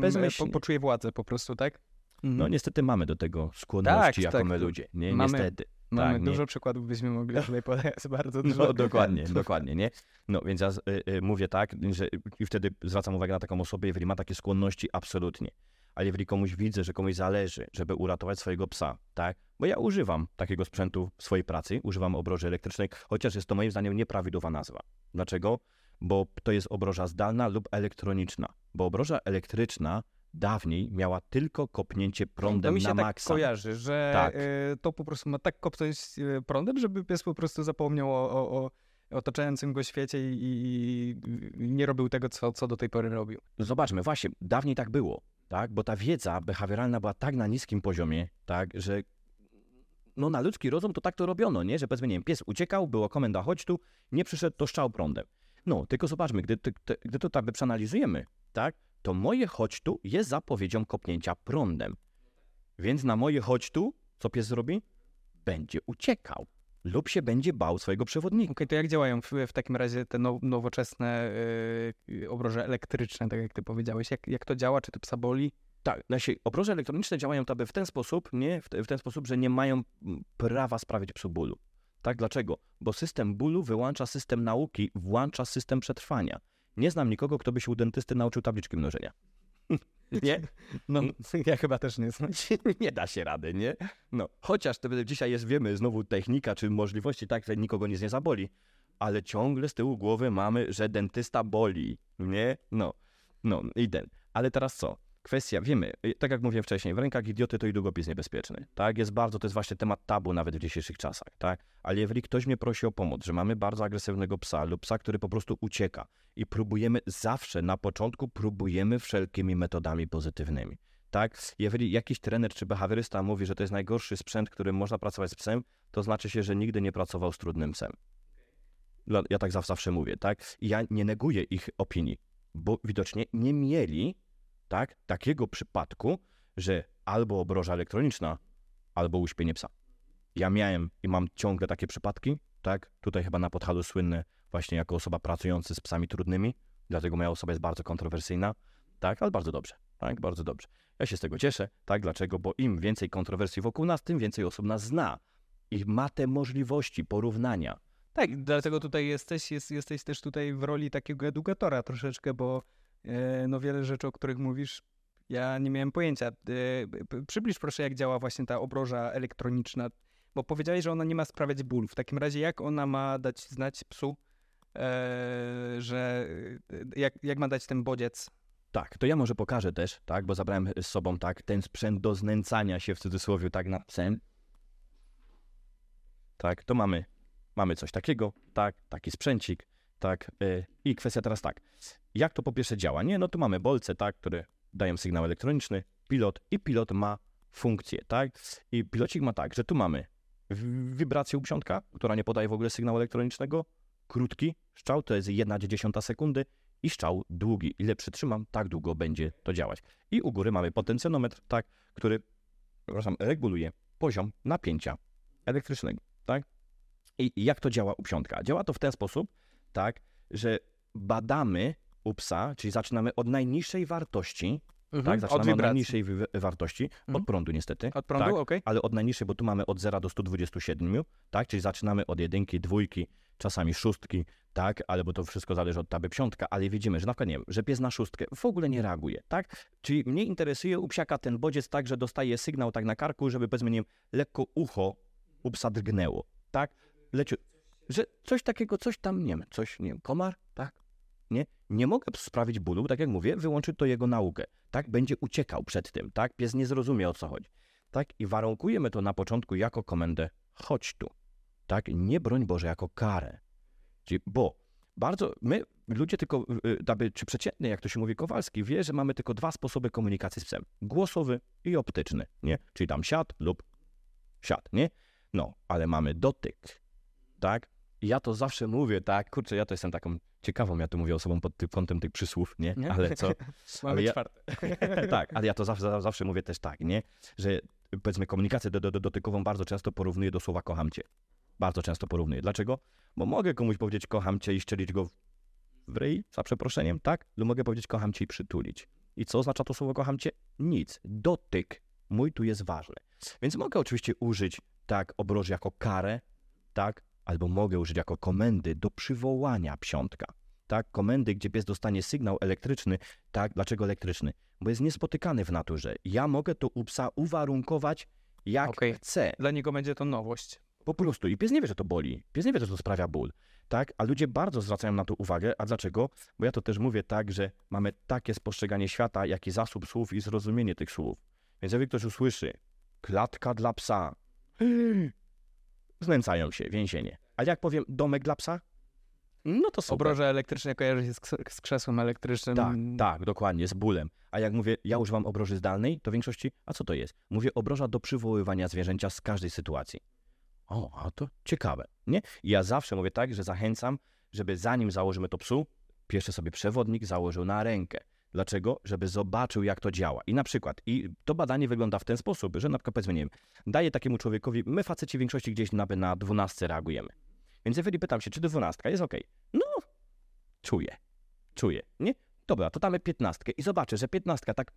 Bezmyślnie. po, poczuje władzę po prostu, tak? Mhm. No niestety mamy do tego skłonności Tak, jako tak, my ludzie, nie? mamy- Niestety. Mamy tak, nie? dużo przykładów, byśmy mogli tutaj podać, bardzo dużo. No, dokładnie, dokładnie, nie? No, więc ja y, y, mówię tak, że i wtedy zwracam uwagę na taką osobę, jeżeli ma takie skłonności, absolutnie. Ale jeżeli komuś widzę, że komuś zależy, żeby uratować swojego psa, tak? Bo ja używam takiego sprzętu w swojej pracy, używam obroży elektrycznej, chociaż jest to moim zdaniem nieprawidłowa nazwa. Dlaczego? Bo to jest obroża zdalna lub elektroniczna. Bo obroża elektryczna dawniej miała tylko kopnięcie prądem To mi się na tak maksa. kojarzy, że Tak. e, to po prostu ma tak kopnąć e, prądem, żeby pies po prostu zapomniał o, o, o otaczającym go świecie i, i, nie robił tego, co, co do tej pory robił. Zobaczmy, właśnie, dawniej tak było, tak? Bo ta wiedza behawioralna była tak na niskim poziomie, tak, że no na ludzki rozum to tak to robiono, nie? Że powiedzmy, nie wiem, pies uciekał, była komenda chodź tu, nie przyszedł, to szczał prądem. No, tylko zobaczmy, gdy, gdy to tak by przeanalizujemy, tak, to moje chodź tu jest zapowiedzią kopnięcia prądem. Więc na moje chodź tu, co pies zrobi? Będzie uciekał lub się będzie bał swojego przewodnika. Okej, to jak działają w, w takim razie te now, nowoczesne e, obroże elektryczne, tak jak ty powiedziałeś? Jak, jak to działa? Czy to psa boli? Tak, znaczy obroże elektroniczne działają to w ten sposób, nie? W, te, w ten sposób, że nie mają prawa sprawić psu bólu. Tak, dlaczego? Bo system bólu wyłącza system nauki, włącza system przetrwania. Nie znam nikogo, kto by się u dentysty nauczył tabliczki mnożenia. nie? No, ja chyba też nie znam. nie da się rady, nie? No, chociaż to dzisiaj jest, wiemy, znowu technika czy możliwości tak, że nikogo nic nie zaboli, ale ciągle z tyłu głowy mamy, że dentysta boli, nie? No, no i. Ale teraz co? Kwestia, wiemy, y, tak jak mówiłem wcześniej, w rękach idioty to i długopis niebezpieczny, tak? Jest bardzo, to jest właśnie temat tabu nawet w dzisiejszych czasach, tak? Ale jeżeli ktoś mnie prosi o pomoc, że mamy bardzo agresywnego psa lub psa, który po prostu ucieka i próbujemy zawsze, na początku próbujemy wszelkimi metodami pozytywnymi, tak? Jeżeli jakiś trener czy behawiorysta mówi, że to jest najgorszy sprzęt, którym można pracować z psem, to znaczy się, że nigdy nie pracował z trudnym psem. Ja tak zaw- zawsze mówię, tak? I ja nie neguję ich opinii, bo widocznie nie mieli, tak, takiego przypadku, że albo obroża elektroniczna, albo uśpienie psa. Ja miałem i mam ciągle takie przypadki, tak? Tutaj chyba na Podhalu słynne właśnie jako osoba pracująca z psami trudnymi, dlatego moja osoba jest bardzo kontrowersyjna, tak? Ale bardzo dobrze, tak? Bardzo dobrze. Ja się z tego cieszę, tak? Dlaczego? Bo im więcej kontrowersji wokół nas, tym więcej osób nas zna i ma te możliwości porównania. Tak, dlatego tutaj jesteś, jest, jesteś też tutaj w roli takiego edukatora troszeczkę, bo no wiele rzeczy, o których mówisz, ja nie miałem pojęcia. E, przybliż proszę, jak działa właśnie ta obroża elektroniczna, bo powiedziałeś, że ona nie ma sprawiać bólu. W takim razie jak ona ma dać znać psu, e, że e, jak, jak ma dać ten bodziec? Tak, to ja może pokażę też, tak, bo zabrałem z sobą tak ten sprzęt do znęcania się w cudzysłowie tak nad psem. Tak, to mamy, mamy coś takiego, tak, taki sprzęcik, tak. y, I kwestia teraz tak, jak to po pierwsze działa? Nie, no tu mamy bolce, tak, które dają sygnał elektroniczny, pilot i pilot ma funkcję, tak. I pilocik ma tak, że tu mamy wibrację uprzątka, która nie podaje w ogóle sygnału elektronicznego, krótki strzał, to jest jedna dziesiąta sekundy i strzał długi. Ile przytrzymam, tak długo będzie to działać. I u góry mamy potencjonometr, tak, który przepraszam, reguluje poziom napięcia elektrycznego, tak? I jak to działa u psiątka? Działa to w ten sposób, tak, że badamy u psa, czyli zaczynamy od najniższej wartości, tak, Mhm. Od zaczynamy od, wibracji. najniższej wartości, Mhm. od prądu niestety. Od prądu, tak, okej. ale od najniższej, bo tu mamy od 0 do 127, tak? Czyli zaczynamy od jedynki, dwójki, czasami szóstki, tak? Ale bo to wszystko zależy od taby psiątka, ale widzimy, że na przykład, nie wiem, że pies na szóstkę w ogóle nie reaguje, tak? Czyli mnie interesuje u psiaka ten bodziec tak, że dostaje sygnał tak na karku, żeby powiedzmy, nie wiem, lekko ucho u psa drgnęło, tak? Leciu, że coś takiego, coś tam, nie wiem, coś, nie wiem, komar, tak? Nie? Nie mogę sprawić bólu, tak jak mówię, wyłączy to jego naukę, tak? Będzie uciekał przed tym, tak? Pies nie zrozumie, o co chodzi tak? I warunkujemy to na początku jako komendę chodź tu, tak? Nie broń Boże jako karę. Czyli, bo bardzo, my ludzie tylko, y, aby, czy przeciętny, jak to się mówi Kowalski, wie, że mamy tylko dwa sposoby komunikacji z psem. Głosowy i optyczny, nie? Czyli tam siad lub siad, nie? No, ale mamy dotyk, tak? Ja to zawsze mówię, tak? Kurczę, ja to jestem taką ciekawą, ja to mówię osobą pod tym kątem tych przysłów, nie? Nie? Ale co? Mamy ja- czwarte. tak, ale ja to zawsze, zawsze mówię też tak, nie? Że powiedzmy komunikację do, do, do, dotykową bardzo często porównuję do słowa kocham cię. Bardzo często porównuję. Dlaczego? Bo mogę komuś powiedzieć kocham cię i szczelić go w- w ryj, za przeproszeniem, tak? Lub mogę powiedzieć kocham cię i przytulić. I co oznacza to słowo kocham cię? Nic. Dotyk Mój tu jest ważny. Więc mogę oczywiście użyć tak obroży jako karę, tak, albo mogę użyć jako komendy do przywołania psiątka. Tak, komendy, gdzie pies dostanie sygnał elektryczny. Tak, dlaczego elektryczny? Bo jest niespotykany w naturze. Ja mogę to u psa uwarunkować jak Okej. chcę. Dla niego będzie to nowość. Po prostu. I pies nie wie, że to boli. Pies nie wie, że to sprawia ból. Tak? A ludzie bardzo zwracają na to uwagę. A dlaczego? Bo ja to też mówię tak, że mamy takie spostrzeganie świata, jak i zasób słów i zrozumienie tych słów. Więc jeżeli ktoś usłyszy klatka dla psa, znęcają się, więzienie. Ale jak powiem domek dla psa, no to super. Obroże elektryczne kojarzy się z, z krzesłem elektrycznym. Tak, tak, dokładnie, z bólem. A jak mówię, ja używam obroży zdalnej, to w większości, a co to jest? Mówię obroża do przywoływania zwierzęcia z każdej sytuacji. O, a to ciekawe, nie? I ja zawsze mówię tak, że zachęcam, żeby zanim założymy to psu, pierwszy sobie przewodnik założył na rękę. Dlaczego? Żeby zobaczył, jak to działa. I na przykład, i to badanie wygląda w ten sposób, że na przykład powiedzmy, nie wiem, daję takiemu człowiekowi, my faceci w większości gdzieś na, na 12 reagujemy. Więc jeżeli pytam się, czy 12 jest ok, no, czuję, czuję, nie? Dobra, to damy 15 i zobaczę, że 15 tak,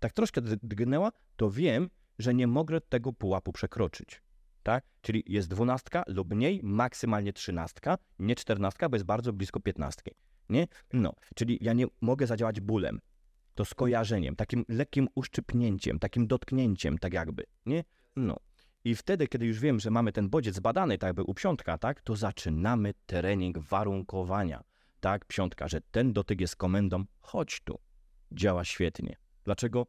tak troszkę dr- drgnęła, to wiem, że nie mogę tego pułapu przekroczyć. Tak? Czyli jest 12 lub mniej, maksymalnie 13, nie 14, bo jest bardzo blisko 15. Nie? No, czyli ja nie mogę zadziałać bólem. To skojarzeniem, takim lekkim uszczypnięciem, takim dotknięciem, tak jakby. Nie? No. I wtedy, kiedy już wiem, że mamy ten bodziec zbadany, tak jakby u psiątka, tak, to zaczynamy trening warunkowania. Tak, psiątka, że ten dotyk jest komendą, chodź tu. Działa świetnie. Dlaczego?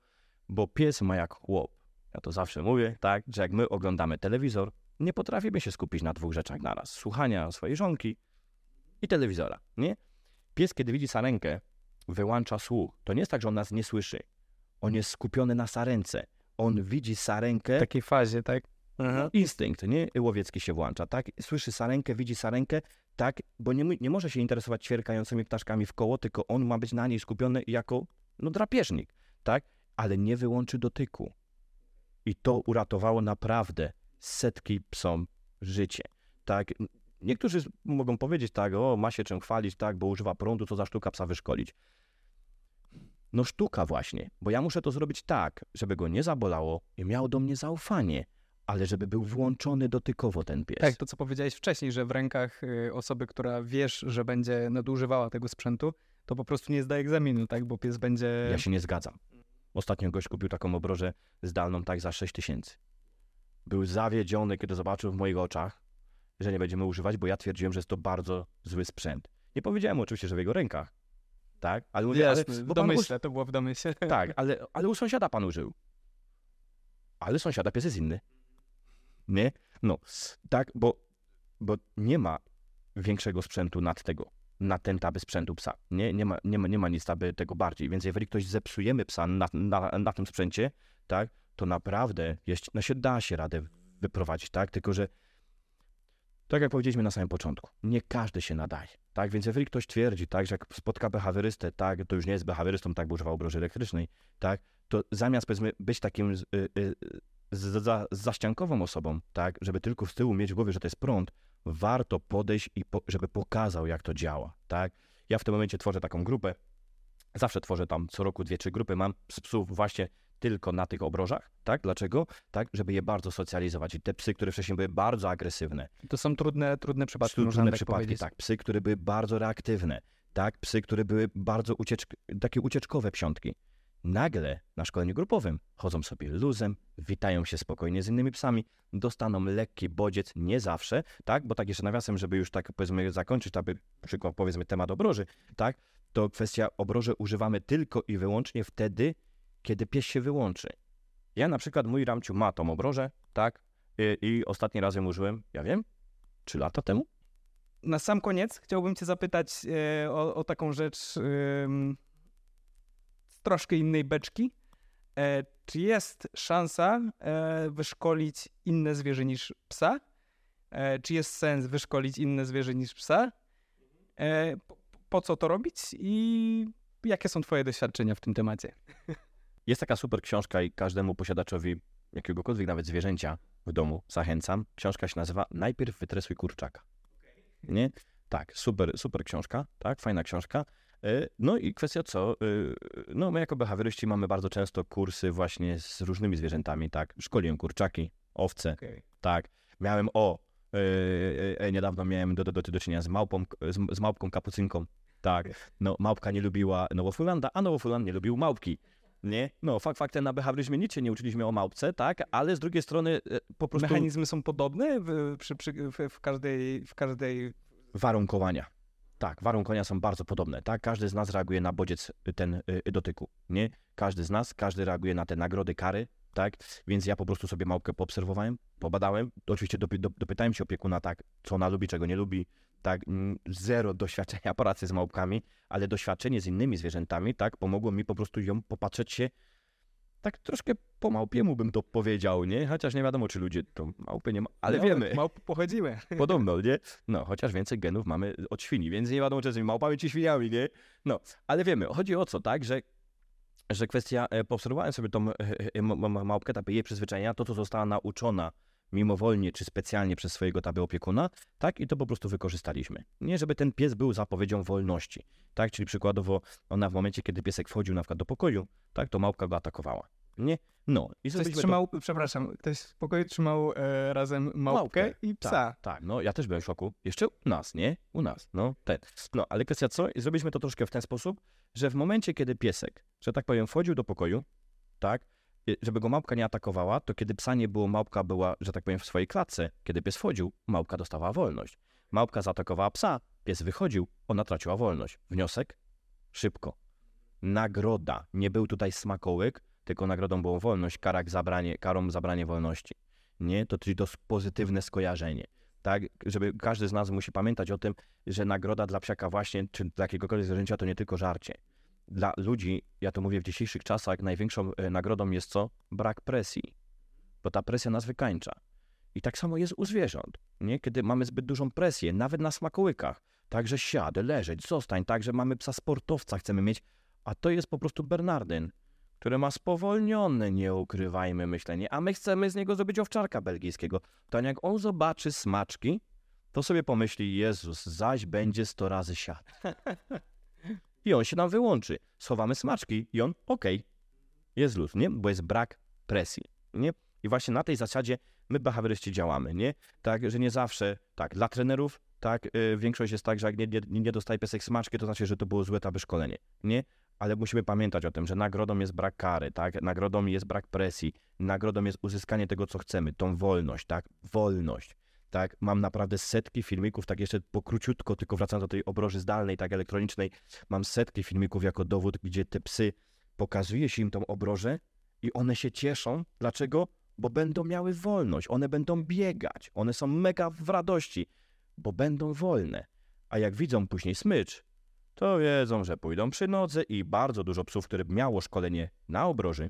Bo pies ma jak chłop. Ja to zawsze mówię, tak, że jak my oglądamy telewizor, nie potrafimy się skupić na dwóch rzeczach naraz. Słuchania swojej żonki i telewizora, nie? Pies, kiedy widzi sarenkę, wyłącza słuch. To nie jest tak, że on nas nie słyszy. On jest skupiony na sarence. On widzi sarenkę, W takiej fazie, tak? instynkt, nie? Łowiecki się włącza, tak? Słyszy sarenkę, widzi sarenkę, tak? Bo nie, nie może się interesować ćwierkającymi ptaszkami w koło, tylko on ma być na niej skupiony jako, no, drapieżnik, tak? Ale nie wyłączy dotyku. I to uratowało naprawdę setki psom życie, tak? Niektórzy mogą powiedzieć tak, o, ma się czym chwalić, tak, bo używa prądu, co za sztuka psa wyszkolić. No sztuka właśnie, bo ja muszę to zrobić tak, żeby go nie zabolało i miał do mnie zaufanie, ale żeby był włączony dotykowo ten pies. Tak, to co powiedziałeś wcześniej, że w rękach y, osoby, która wiesz, że będzie nadużywała tego sprzętu, to po prostu nie zda egzaminu, tak? Bo pies będzie... Ja się nie zgadzam. Ostatnio gość kupił taką obrożę zdalną tak za 6 tysięcy. Był zawiedziony, kiedy zobaczył w moich oczach, że nie będziemy używać, bo ja twierdziłem, że jest to bardzo zły sprzęt. Nie powiedziałem mu oczywiście, że w jego rękach. Tak? Ale mówię, ale, Jasne, w bo pan domyśle, to było w domyśle. Tak, ale, ale u sąsiada pan użył. Ale sąsiada pies jest inny. Nie? No, tak, bo, bo nie ma większego sprzętu nad tego, nad ten taby sprzętu psa. Nie, nie, ma, nie, ma, nie ma nic taby tego bardziej. Więc jeżeli ktoś zepsujemy psa na, na, na tym sprzęcie, tak, to naprawdę jest, no się da się radę wyprowadzić, tak? Tylko, że tak jak powiedzieliśmy na samym początku, nie każdy się nadaje, tak? Więc jeżeli ktoś twierdzi, tak, że jak spotka behawiorystę, tak, to już nie jest behawiorystą, tak, bo używał obroży elektrycznej, tak, to zamiast, powiedzmy, być takim y, y, z, za, zaściankową osobą, tak, żeby tylko z tyłu mieć w głowie, że to jest prąd, warto podejść i po, żeby pokazał, jak to działa, tak? Ja w tym momencie tworzę taką grupę, zawsze tworzę tam co roku dwie, trzy grupy, mam z psów właśnie tylko na tych obrożach, tak? Dlaczego? Tak, żeby je bardzo socjalizować. I te psy, które wcześniej były bardzo agresywne, To są trudne, trudne przypadki, Trudne tak przypadki, powiedzieć. tak. Psy, które były bardzo reaktywne, tak. Psy, które były bardzo ucieczk takie ucieczkowe psiątki. Nagle na szkoleniu grupowym chodzą sobie luzem, witają się spokojnie z innymi psami, dostaną lekki bodziec, nie zawsze, tak, bo tak jeszcze nawiasem, żeby już tak powiedzmy zakończyć, aby przykład powiedzmy temat obroży, tak, to kwestia obroży używamy tylko i wyłącznie wtedy, kiedy pies się wyłączy. Ja na przykład, mój Ramciu ma tą obrożę, tak, i, i ostatni raz ją użyłem, ja wiem, trzy lata temu, Na sam koniec chciałbym cię zapytać e, o, o taką rzecz em, z troszkę innej beczki. E, czy jest szansa e, wyszkolić inne zwierzę niż psa? E, czy jest sens wyszkolić inne zwierzę niż psa? E, po, po co to robić i jakie są twoje doświadczenia w tym temacie? Jest taka super książka i każdemu posiadaczowi jakiegokolwiek nawet zwierzęcia w domu zachęcam. Książka się nazywa Najpierw wytresuj kurczaka. Nie? Tak, super, super książka, tak, fajna książka, Y, No i kwestia co? y, No my jako behawioryści mamy bardzo często kursy właśnie z różnymi zwierzętami, tak? Szkoliłem kurczaki, owce, Okej. tak. Miałem o, y, niedawno miałem do, do, do, do czynienia z małpą, z, z małpką kapucynką, tak. No małpka nie lubiła Nowofulanda, a Nowofuland nie lubił małpki. Nie? No, fakt faktem na behawioryzmie nic się nie uczyliśmy o małpce, tak? Ale z drugiej strony y, po prostu Mechanizmy są podobne w, przy, przy, w, każdej, w każdej... warunkowania. Tak, warunkowania są bardzo podobne, tak? Każdy z nas reaguje na bodziec ten y, dotyku, nie? Każdy z nas, każdy reaguje na te nagrody, kary, tak? Więc ja po prostu sobie małpkę poobserwowałem, pobadałem, oczywiście dopy, do, dopytałem się opiekuna, tak, co ona lubi, czego nie lubi, tak? Mm, Zero doświadczenia pracy z małpkami, ale doświadczenie z innymi zwierzętami, tak? Pomogło mi po prostu ją popatrzeć się tak troszkę po małpiemu bym to powiedział, nie? Chociaż nie wiadomo, czy ludzie to małpy nie ma, ale no, wiemy. Małp pochodzimy. Podobno, nie? No, chociaż więcej genów mamy od świni, więc nie wiadomo, czy z małpami czy świniami, nie? No, ale wiemy, chodzi o co, tak, że, że kwestia, e, poobserwowałem sobie tą e, e, małpkę, taby jej przyzwyczajenia, to, co została nauczona mimowolnie czy specjalnie przez swojego taby opiekuna, tak, i to po prostu wykorzystaliśmy. Nie, żeby ten pies był zapowiedzią wolności, tak, czyli przykładowo ona w momencie, kiedy piesek wchodził na przykład do pokoju, tak, to małpka go atakowała, nie? No, i Ktoś zrobiliśmy to- trzymał, przepraszam, ktoś w pokoju trzymał e, razem małpkę, i psa. Tak, tak, no ja też byłem w szoku. Jeszcze u nas, nie? U nas, no ten. No, ale kwestia co? I zrobiliśmy to troszkę w ten sposób, że w momencie, kiedy piesek, że tak powiem, wchodził do pokoju, tak, i żeby go małpka nie atakowała, to kiedy psa nie było, małpka była, że tak powiem, w swojej klatce. Kiedy pies wchodził, małpka dostawała wolność. Małpka zaatakowała psa, pies wychodził, ona traciła wolność. Wniosek? Szybko. Nagroda. Nie był tutaj smakołyk, tylko nagrodą było wolność, karak zabranie, karą zabranie wolności. Nie? To czyli to pozytywne skojarzenie. Tak, żeby każdy z nas musi pamiętać o tym, że nagroda dla psiaka właśnie, czy dla jakiegokolwiek zwierzęcia to nie tylko żarcie. Dla ludzi, ja to mówię w dzisiejszych czasach, największą e, nagrodą jest co? Brak presji. Bo ta presja nas wykańcza. I tak samo jest u zwierząt. Nie? Kiedy mamy zbyt dużą presję, nawet na smakołykach. Także siadę, leżeć, zostań. Także mamy psa sportowca, chcemy mieć. A to jest po prostu Bernardyn, który ma spowolnione, nie ukrywajmy, myślenie. A my chcemy z niego zrobić owczarka belgijskiego. To jak on zobaczy smaczki, to sobie pomyśli, Jezus, zaś będzie sto razy siadł. I on się nam wyłączy. Schowamy smaczki i on, okej, jest luz, nie? Bo jest brak presji, nie? I właśnie na tej zasadzie my behawioryści działamy, nie? Tak, że nie zawsze, tak, dla trenerów, tak, y, większość jest tak, że jak nie, nie, nie dostaje piesek smaczki, to znaczy, że to było złe taby szkolenie, nie? Ale musimy pamiętać o tym, że nagrodą jest brak kary, tak? Nagrodą jest brak presji, nagrodą jest uzyskanie tego, co chcemy, tą wolność, tak? Wolność. Tak, mam naprawdę setki filmików, tak jeszcze po króciutko, tylko wracając do tej obroży zdalnej, tak elektronicznej, mam setki filmików jako dowód, gdzie te psy, pokazuje się im tą obrożę i one się cieszą. Dlaczego? Bo będą miały wolność, one będą biegać, one są mega w radości, bo będą wolne. A jak widzą później smycz, to wiedzą, że pójdą przy nodze i bardzo dużo psów, które miało szkolenie na obroży,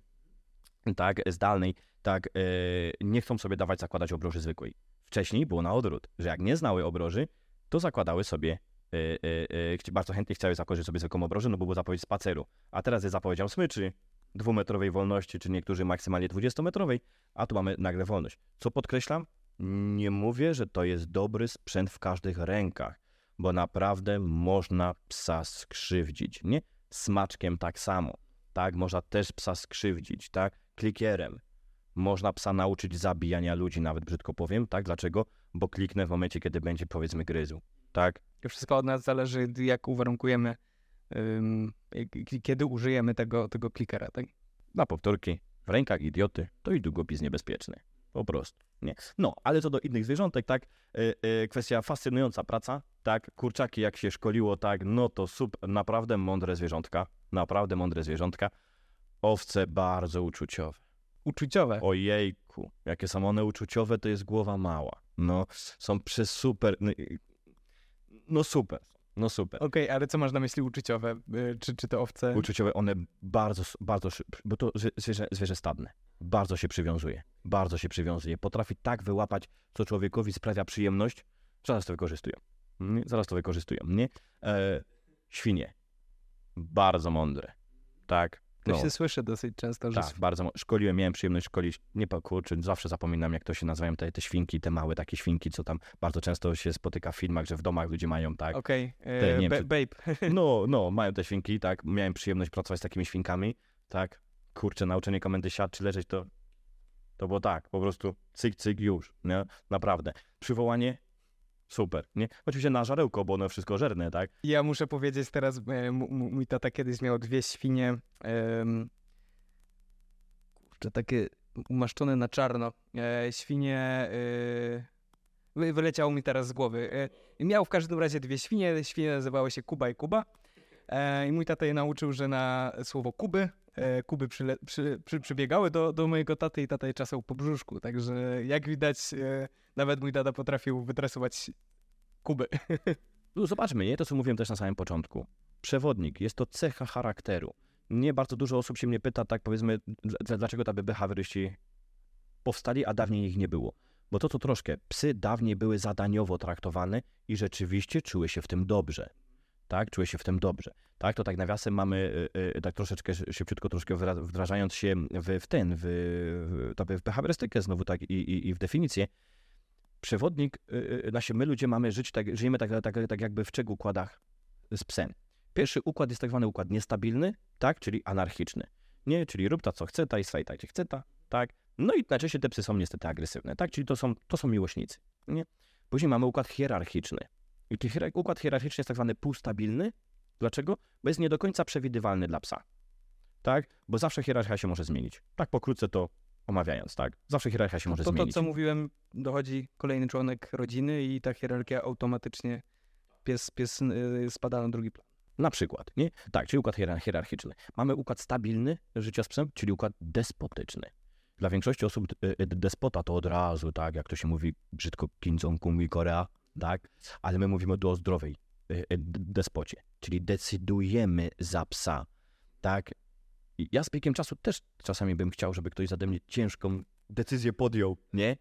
tak, zdalnej, tak, e, nie chcą sobie dawać zakładać obroży zwykłej. Wcześniej było na odwrót, że jak nie znały obroży, to zakładały sobie, e, e, bardzo chętnie chciały zakładać sobie zwykłą obrożę, no bo była zapowiedź spaceru. A teraz jest zapowiedzią smyczy, dwumetrowej wolności, czy niektórzy maksymalnie 20-metrowej, a tu mamy nagle wolność. Co podkreślam? Nie mówię, że to jest dobry sprzęt w każdych rękach, bo naprawdę można psa skrzywdzić, nie? Smaczkiem tak samo, tak? Można też psa skrzywdzić, tak? Klikierem. Można psa nauczyć zabijania ludzi, nawet brzydko powiem, tak? Dlaczego? Bo kliknę w momencie, kiedy będzie powiedzmy gryzł, tak? I wszystko od nas zależy, jak uwarunkujemy, kiedy użyjemy tego, tego klikera, tak? Na powtórki, w rękach idioty, to i długopis niebezpieczny. Po prostu. Nie. No, ale co do innych zwierzątek, tak, y, y, kwestia fascynująca praca, tak, kurczaki jak się szkoliło, tak, no to super, naprawdę mądre zwierzątka, naprawdę mądre zwierzątka. Owce bardzo uczuciowe. Uczuciowe. Ojejku, jakie są one uczuciowe, to jest głowa mała. No, są przesuper, no, no super, no super. Okej, ale co masz na myśli uczuciowe? Y, Czy, czy to owce? uczuciowe, one bardzo, bardzo, szy- bo to zwie- zwierzę, zwierzę stadne, bardzo się przywiązuje, bardzo się przywiązuje, potrafi tak wyłapać, co człowiekowi sprawia przyjemność, zaraz to wykorzystują, nie? zaraz to wykorzystują, nie? E, świnie, bardzo mądre, tak, To No. się słyszy dosyć często, że Tak, bardzo. Szkoliłem, miałem przyjemność szkolić, nie kurczę, zawsze zapominam, jak to się nazywają te, te świnki, te małe takie świnki, co tam bardzo często się spotyka w filmach, że w domach ludzie mają, tak. Okej, nie e, ba- czy- babe. No, no, mają te świnki, tak. Miałem przyjemność pracować z takimi świnkami, tak. Kurczę, nauczenie komendy siad czy leżeć to, to było tak, po prostu cyk, cyk, już, nie? Naprawdę. Przywołanie, super, nie? Oczywiście na żarełko, bo one wszystko żerne, tak. Ja muszę powiedzieć teraz, e, mój tata kiedyś miał dwie świnie, kurczę, takie umaszczone na czarno. E, świnie, e, wy- wyleciało mi teraz z głowy. E, miał w każdym razie dwie świnie, świnie nazywały się Kuba i Kuba. E, I mój tata je nauczył, że na słowo Kuby, e, Kuby przyle, przy, przy, przybiegały do, do mojego taty i tata je czasał po brzuszku. Także jak widać, e, nawet mój tata potrafił wytresować Kuby. No, zobaczmy, nie? To, co mówiłem też na samym początku. Przewodnik, jest to cecha charakteru. Nie bardzo dużo osób się mnie pyta, tak powiedzmy, dl- dlaczego taby behawioryści powstali, a dawniej ich nie było. Bo to, to troszkę, psy dawniej były zadaniowo traktowane i rzeczywiście czuły się w tym dobrze. Tak, czuły się w tym dobrze. Tak, to tak nawiasem mamy, y, y, tak troszeczkę szy- szybciutko, troszkę wdrażając się w, w ten, w, w, w behawiorystykę znowu tak i, i, i w definicję. Przewodnik, y, znaczy my ludzie mamy żyć, tak, żyjemy tak, tak, tak jakby w trzech układach z psem. Pierwszy układ jest tak zwany układ niestabilny, tak, czyli anarchiczny. Nie, czyli rób ta co chce, ta i swaj ta gdzie chce ta, tak. No i najczęściej te psy są niestety agresywne, tak, czyli to są, to są miłośnicy, nie. Później mamy układ hierarchiczny. I układ hierarchiczny jest tak zwany półstabilny. Dlaczego? Bo jest nie do końca przewidywalny dla psa. Tak? Bo zawsze hierarchia się może zmienić. Tak pokrótce to omawiając, tak? Zawsze hierarchia się może to, to, zmienić. co mówiłem, dochodzi kolejny członek rodziny i ta hierarchia automatycznie pies, pies y, spada na drugi plan. Na przykład, nie? Tak, czyli układ hierar- hierarchiczny. Mamy układ stabilny życia z psem, czyli układ despotyczny. Dla większości osób y, y, despota to od razu, tak, jak to się mówi brzydko Kim Jong-un i Korea, tak? Ale my mówimy tu o zdrowej y, d- despocie, czyli decydujemy za psa, tak? Ja z biegiem czasu też czasami bym chciał, żeby ktoś zade mnie ciężką decyzję podjął, nie?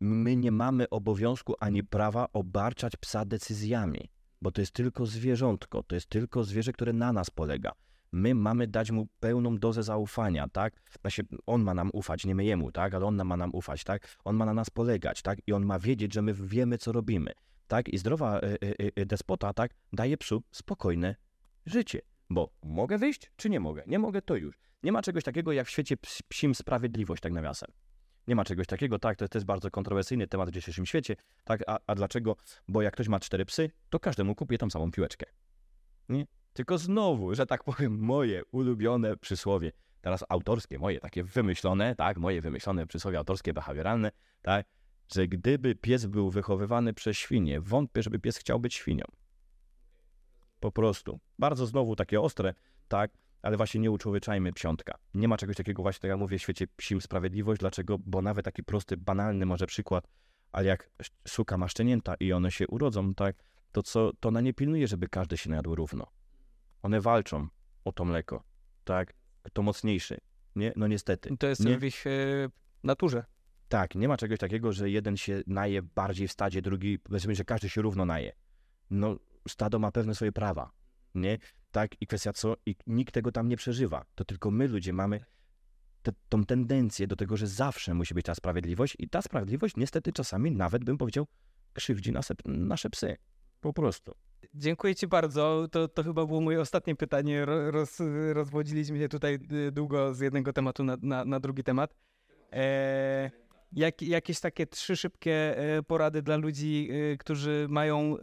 My nie mamy obowiązku ani prawa obarczać psa decyzjami bo to jest tylko zwierzątko, to jest tylko zwierzę, które na nas polega. My mamy dać mu pełną dozę zaufania, tak? Znaczy, on ma nam ufać, nie my jemu, tak? Ale on ma nam ufać, tak? On ma na nas polegać, tak? I on ma wiedzieć, że my wiemy, co robimy, tak? I zdrowa y, y, y, despota, tak? Daje psu spokojne życie. Bo mogę wyjść, czy nie mogę? Nie mogę, to już. Nie ma czegoś takiego jak w świecie ps- psim sprawiedliwość, tak nawiasem. Nie ma czegoś takiego, tak, to, to jest bardzo kontrowersyjny temat w dzisiejszym świecie, tak, a, a dlaczego? Bo jak ktoś ma cztery psy, to każdemu kupuje tą samą piłeczkę. Nie? Tylko znowu, że tak powiem, moje ulubione przysłowie, teraz autorskie, moje takie wymyślone, tak, moje wymyślone przysłowie autorskie, behawioralne, tak, że gdyby pies był wychowywany przez świnię, wątpię, żeby pies chciał być świnią. Po prostu. Bardzo znowu takie ostre, tak, ale właśnie nie uczłowieczajmy psiątka. Nie ma czegoś takiego właśnie, tak jak mówię, w świecie psim sprawiedliwość. Dlaczego? Bo nawet taki prosty, banalny może przykład, ale jak suka ma szczenięta i one się urodzą, tak, to co, to ona nie pilnuje, żeby każdy się najadł równo. One walczą o to mleko, tak, kto mocniejszy, nie? No niestety. I to jest nie? w ich y, naturze. Tak, nie ma czegoś takiego, że jeden się naje bardziej w stadzie, drugi, powiedzmy, że każdy się równo naje. No, stado ma pewne swoje prawa, nie? Tak, i kwestia co, i nikt tego tam nie przeżywa. To tylko my ludzie mamy te, tą tendencję do tego, że zawsze musi być ta sprawiedliwość i ta sprawiedliwość niestety czasami nawet, bym powiedział, krzywdzi nasze, nasze psy. Po prostu. Dziękuję Ci bardzo. To, to chyba było moje ostatnie pytanie. Ro- Roz, rozwodziliśmy się tutaj y, długo z jednego tematu na, na, na drugi temat. E, jak, jakieś takie trzy szybkie e, porady dla ludzi, e, którzy mają e,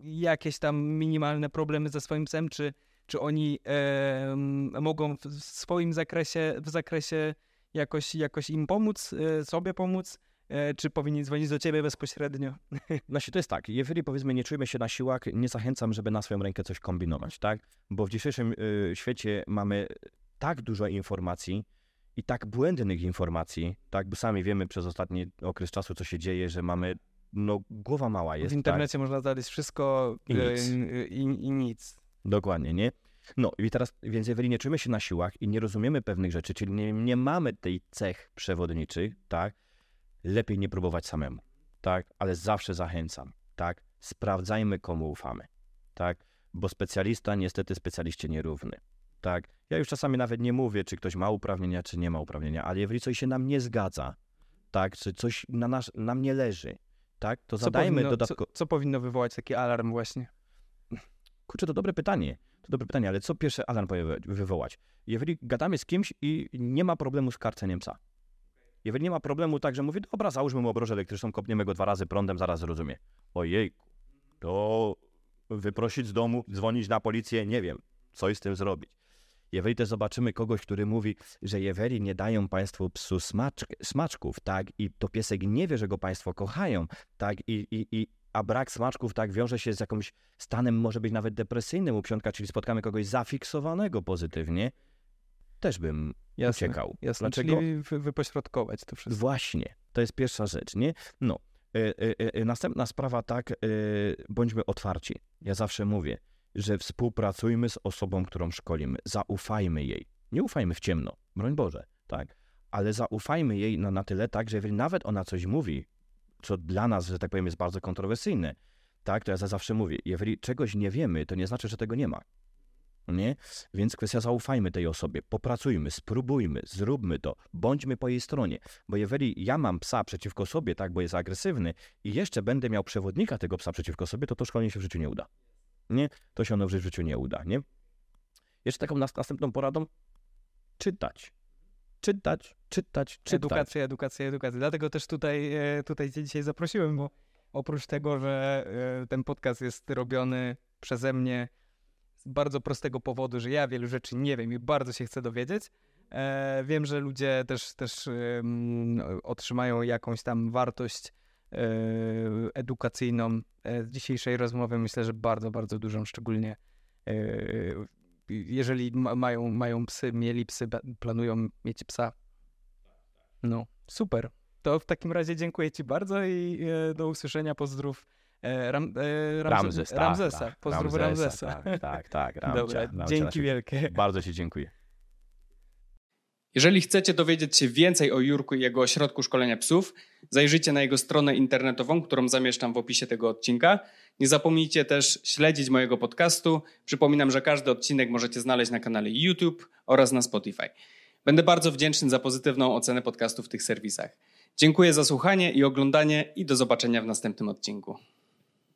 jakieś tam minimalne problemy ze swoim psem, czy, czy oni e, mogą w swoim zakresie, w zakresie jakoś, jakoś im pomóc, e, sobie pomóc, czy powinni dzwonić do Ciebie bezpośrednio? Znaczy, to jest tak, jeżeli powiedzmy nie czujemy się na siłach, nie zachęcam, żeby na swoją rękę coś kombinować, tak? Bo w dzisiejszym y, świecie mamy tak dużo informacji i tak błędnych informacji, tak? Bo sami wiemy przez ostatni okres czasu, co się dzieje, że mamy, no, głowa mała jest, w internecie można znaleźć wszystko I e, nic. i, i nic. tak? Dokładnie, nie? No i teraz, więc jeżeli nie czujemy się na siłach i nie rozumiemy pewnych rzeczy, czyli nie, nie mamy tej cech przewodniczych, tak? Lepiej nie próbować samemu, tak? Ale zawsze zachęcam, tak? Sprawdzajmy, komu ufamy, tak? Bo specjalista niestety specjaliście nierówny. Tak. Ja już czasami nawet nie mówię, czy ktoś ma uprawnienia, czy nie ma uprawnienia, ale jeżeli coś się nam nie zgadza, tak, czy coś na nas, nam nie leży, tak, to Co zadajmy powinno, dodatkowo. co, co powinno wywołać taki alarm właśnie? Kurczę, to dobre pytanie. To dobre pytanie, ale co pierwszy alarm wywołać? Jeżeli gadamy z kimś i nie ma problemu z karceniem psa. Jeżeli nie ma problemu tak, że mówi, dobra, załóżmy mu obrożę elektryczną, kopniemy go dwa razy prądem, zaraz zrozumie. Ojej, to wyprosić z domu, dzwonić na policję, nie wiem, coś z tym zrobić. Jeżeli też zobaczymy kogoś, który mówi, że jeżeli nie dają państwu psu smacz, smaczków, tak, i to piesek nie wie, że go państwo kochają, tak, i, i, i, a brak smaczków, tak, wiąże się z jakimś stanem, może być nawet depresyjnym u psiątka, czyli spotkamy kogoś zafiksowanego pozytywnie, też bym Jasne, uciekał. Jasne, Dlaczego? czyli wy, wypośrodkować to wszystko. Właśnie, to jest pierwsza rzecz, nie? No. E, e, e, następna sprawa, tak, e, bądźmy otwarci. Ja zawsze mówię, że współpracujmy z osobą, którą szkolimy. Zaufajmy jej. Nie ufajmy w ciemno, broń Boże, tak? Ale zaufajmy jej na, na tyle tak, że jeżeli nawet ona coś mówi, co dla nas, że tak powiem, jest bardzo kontrowersyjne, tak, to ja za zawsze mówię, jeżeli czegoś nie wiemy, to nie znaczy, że tego nie ma. Nie? Więc kwestia zaufajmy tej osobie, popracujmy, spróbujmy, zróbmy to, bądźmy po jej stronie. Bo jeżeli ja mam psa przeciwko sobie, tak, bo jest agresywny i jeszcze będę miał przewodnika tego psa przeciwko sobie, to to szkolenie się w życiu nie uda. Nie? To się ono w życiu nie uda, nie? Jeszcze taką nas, następną poradą, czytać. Czytać, czytać, czytać. Edukacja, edukacja, edukacja. Dlatego też tutaj, e, tutaj cię dzisiaj zaprosiłem, bo oprócz tego, że e, ten podcast jest robiony przeze mnie z bardzo prostego powodu, że ja wielu rzeczy nie wiem i bardzo się chcę dowiedzieć, e, wiem, że ludzie też, też em, otrzymają jakąś tam wartość e, edukacyjną e, z dzisiejszej rozmowy. Myślę, że bardzo, bardzo dużą, szczególnie e, jeżeli ma, mają, mają psy, mieli psy, planują mieć psa. No, super. To w takim razie dziękuję Ci bardzo i e, do usłyszenia. Pozdrów Ram, e, Ramze- Ramzes, tak, Ramzesa. tak, Pozdrów Ramzesa. Tak, tak, tak. Ramcia, Dobra, Ramcia dzięki naszej- wielkie. Bardzo Ci dziękuję. Jeżeli chcecie dowiedzieć się więcej o Jurku i jego ośrodku szkolenia psów, zajrzyjcie na jego stronę internetową, którą zamieszczam w opisie tego odcinka. Nie zapomnijcie też śledzić mojego podcastu. Przypominam, że każdy odcinek możecie znaleźć na kanale YouTube oraz na Spotify. Będę bardzo wdzięczny za pozytywną ocenę podcastu w tych serwisach. Dziękuję za słuchanie i oglądanie i do zobaczenia w następnym odcinku.